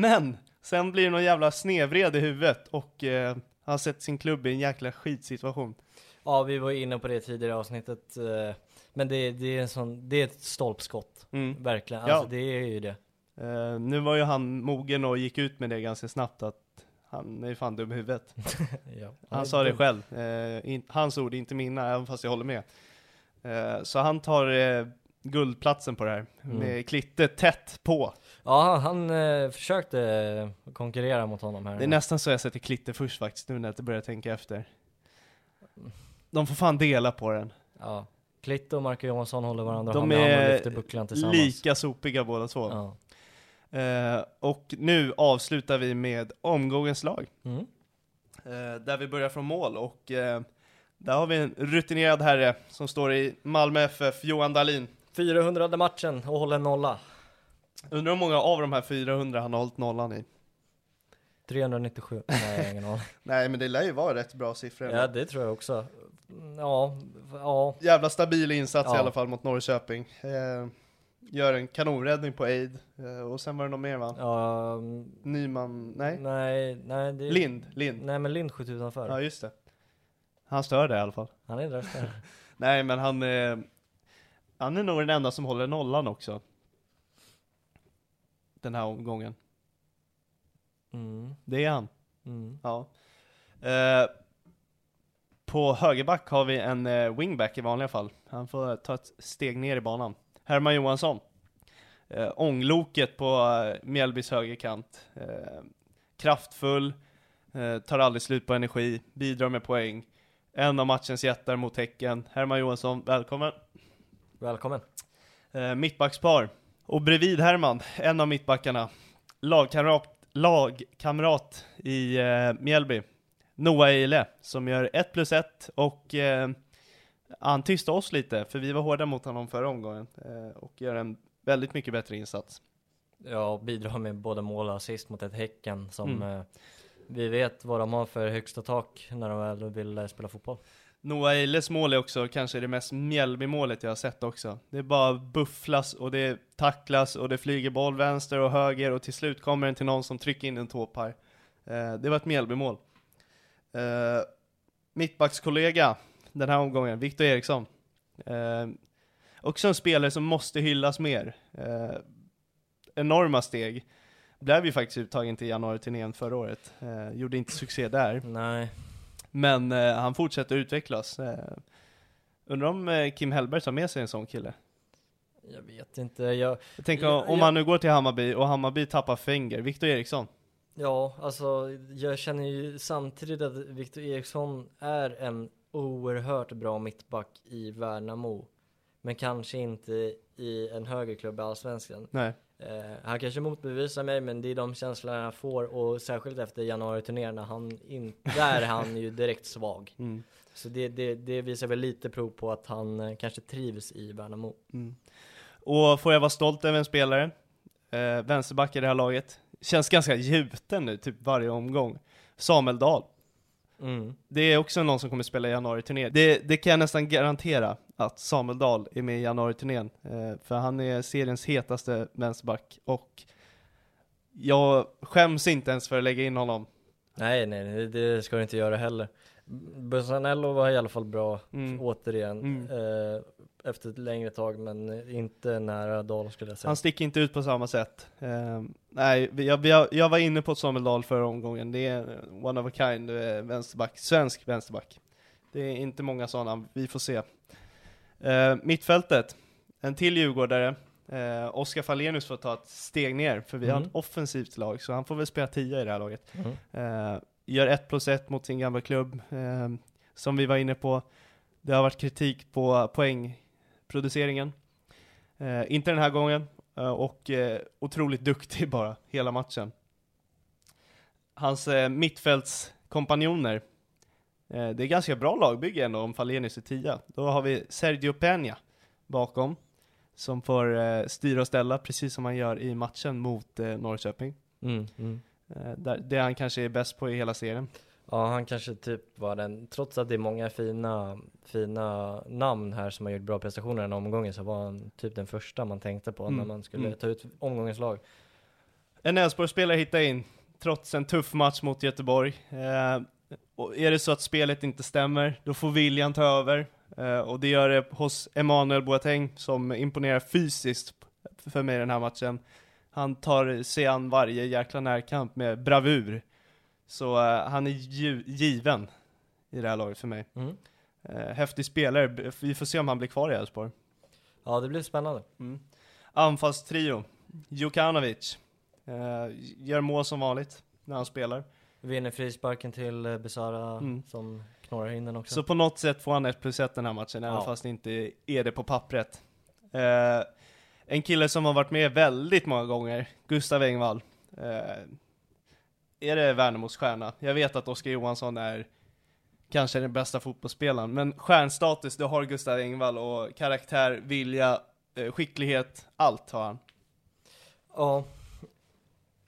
Men, sen blir det någon jävla snevred i huvudet och eh, han har sett sin klubb i en jäkla skitsituation. Ja, vi var inne på det tidigare i avsnittet. eh, Men det, det är en sån, det är ett stolpskott. Mm. Verkligen, Ja. alltså det är ju det. Eh, nu var ju han mogen och gick ut med det ganska snabbt att han är fan dum i huvudet. Ja. Han sa det själv, eh, in, hans ord, inte mina, även fast jag håller med. Eh, så han tar eh, guldplatsen på det här, Mm. med Klitte tätt på. Ja, han eh, försökte konkurrera mot honom här. Det är nästan så jag sätter Klitte först faktiskt, nu när jag börjar tänka efter. De får fan dela på den. Ja. Klitte och Marco Johansson håller varandra De hand i hand och är lyfter bucklan tillsammans. lika sopiga båda två. Ja. Eh, och nu avslutar vi med omgångens lag. Mm. Eh, där vi börjar från mål och eh, där har vi en rutinerad herre som står i Malmö FF, Johan Dahlin. 400 matchen och håller nolla. Undrar hur många av de här 400 han har hållit nollan i? 397. Nej, ingen aning. Nej men det lär ju vara rätt bra siffror. Ja, det tror jag också. Mm, Ja, ja. Jävla stabil insats i Ja. alla fall mot Norrköping. Eh, gör en kanonräddning på Aid. Eh, och sen var det någon mer va? ja mm, Nyman, nej? nej, nej. Det... Lind, Lind. Nej, men Lind skjuter utanför. Ja just det. Han stör det i alla fall. Han är där. Nej men han, eh, han är nog den enda som håller nollan också. Den här omgången. Mm, Det är han. mm. Ja. Eh, på högerback har vi en eh, wingback i vanliga fall. Han får ta ett steg ner i banan. Herman Johansson. Eh, ångloket på eh, Mjällbys högerkant. Eh, kraftfull, eh, tar aldrig slut på energi, bidrar med poäng. En av matchens jättar mot Häcken. Herman Johansson, välkommen. Välkommen. Eh, mittbackspar. Och bredvid Herman, en av mittbackarna, lagkamrat, lagkamrat i eh, Mjällby, Noah Eile, som gör 1 plus 1 och eh, han tystade oss lite, för vi var hårda mot honom förra omgången eh, och gör en väldigt mycket bättre insats. Ja, och bidrar med både mål och assist mot ett Häcken som Mm. eh, vi vet vad de har för högsta tak när de väl vill eh, spela fotboll. Noah Eiles mål är också kanske det mest Mjällby-målet jag har sett också. Det är bara bufflas och det tacklas och det flyger boll vänster och höger och till slut kommer den till någon som trycker in en tåpar. Eh, det var ett Mjällby-mål. Eh, mittbackskollega den här omgången, Viktor Eriksson. Eh, också en spelare som måste hyllas mer. Eh, enorma steg. Blev ju faktiskt uttagen till januari-turnén förra året. Eh, gjorde inte succé där. Nej, men eh, han fortsätter utvecklas. Eh, undrar om eh, Kim Hellberg tar med sig en sån kille? jag vet inte. Jag, Jag tänker Ja, om ja. han nu går till Hammarby och Hammarby tappar Fenger, Viktor Eriksson. ja, alltså jag känner ju samtidigt att Viktor Eriksson är en oerhört bra mittback i Värnamo. Men kanske inte i en högre klubb i Allsvenskan. Nej. Eh, han kanske motbevisar mig men det är de känslorna jag får och särskilt efter januari-turnén när han in, där är han ju direkt svag. Mm. Så det, det, det visar väl lite prov på att han eh, kanske trivs i Värnamo. Mm. Och får jag vara stolt över en spelare, eh, vänsterback i det här laget, känns ganska gjuten nu, typ varje omgång. Samuel Dahl. Mm. Det är också någon som kommer spela i januari-turnén. Det, det kan jag nästan garantera att Samuel Dahl är med i januari-turnén. Eh, för han är seriens hetaste vänsterback och jag skäms inte ens för att lägga in honom. Nej, nej, det, det ska du inte göra heller. Bussanello var i alla fall bra, Mm. återigen, Mm. eh, efter ett längre tag, men inte nära Dahl skulle jag säga. Han sticker inte ut på samma sätt. Eh, nej, jag, jag, jag var inne på Samuel Dahl förra omgången. Det är one of a kind vänsterback, svensk vänsterback. Det är inte många sådana, vi får se. Eh, mittfältet, en till djurgårdare. Eh, Oskar Fallenius får ta ett steg ner, för vi har Mm. ett offensivt lag, så han får väl spela 10 i det här laget. Mm. Eh, gör 1 plus 1 mot sin gamla klubb. Eh, som vi var inne på, det har varit kritik på poängproduceringen. Eh, inte den här gången. Eh, och eh, otroligt duktig bara, hela matchen. Hans eh, mittfältskompanjoner, eh, det är ganska bra lagbygge ändå om Falenius är tia. Då har vi Sergio Peña bakom, som får eh, styra och ställa precis som han gör i matchen mot eh, Norrköping. Mm, mm. Eh, där, det han kanske är bäst på i hela serien. Ja, han kanske typ var den, trots att det är många fina, fina namn här som har gjort bra prestationer den omgången så var han typ den första man tänkte på Mm, när man skulle mm. ta ut omgångens lag. En Elfsborgsspelare hittar in, trots en tuff match mot Göteborg. Eh, och är det så att spelet inte stämmer, då får viljan ta över. Eh, och det gör det hos Emanuel Boateng, som imponerar fysiskt för mig den här matchen. Han tar sig an varje jäkla närkamp med bravur. Så eh, han är ju, given i det här laget för mig. Mm. Eh, häftig spelare, vi får se om han blir kvar i Elfsborg. Ja, det blir spännande. Mm. Anfallstrio, Jukanovic. Eh, gör mål som vanligt när han spelar. Vinner frisparken till Besara Mm. som knorrar in den också. Så på något sätt får han 1 plus 1 den här matchen, även Ja. fast det inte är det på pappret. Eh, en kille som har varit med väldigt många gånger, Gustav Engvall. Eh, är det Värnamos stjärna? Jag vet att Oskar Johansson är kanske den bästa fotbollsspelaren, men stjärnstatus, det har Gustav Engvall och karaktär, vilja, eh, skicklighet, allt har han. Ja.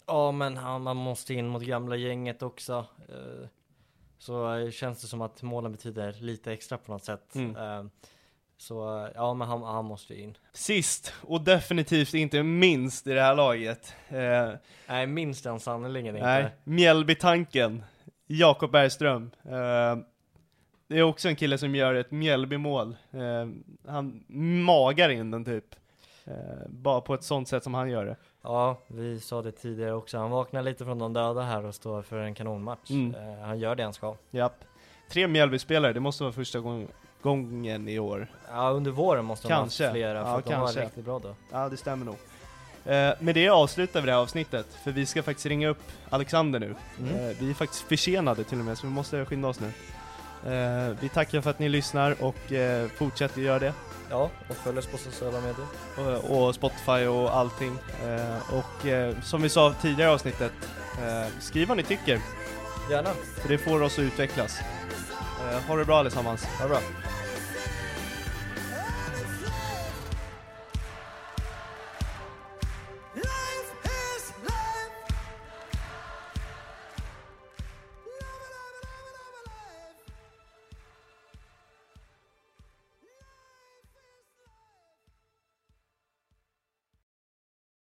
Ja, men han, man måste in mot gamla gänget också. Eh, Så eh, känns det som att målen betyder lite extra på något sätt. Mm. Så ja, men han, han måste in. Sist, och definitivt inte minst i det här laget, eh, Nej, minst den sannerligen inte. Nej, Mjällbytanken, Jakob Bergström. Eh, det är också en kille som gör ett Mjällbymål. Eh, han magar in den typ. Eh, bara på ett sånt sätt som han gör det. Ja, vi sa det tidigare också. Han vaknar lite från de döda här och står för en kanonmatch. Mm. Eh, Han gör det han ska. Japp. Tre Mjällbyspelare, det måste vara första gång, gången i år. Ja, under våren måste de ha Kanske. haft flera för Ja, att de var kanske. riktigt bra då. Ja, det stämmer nog. Eh, med det avslutar vi det här avsnittet, för vi ska faktiskt ringa upp Alexander nu. Mm. Eh, vi är faktiskt försenade till och med, så vi måste skynda oss nu. Eh, vi tackar för att ni lyssnar och eh, fortsätter göra det. Ja, och följ oss på sociala medier. och, och Spotify och allting. Eh, och eh, som vi sa tidigare i avsnittet, eh, skriv vad ni tycker, Gärna. för det får oss att utvecklas. Eh, ha det bra allesammans. Ha det bra.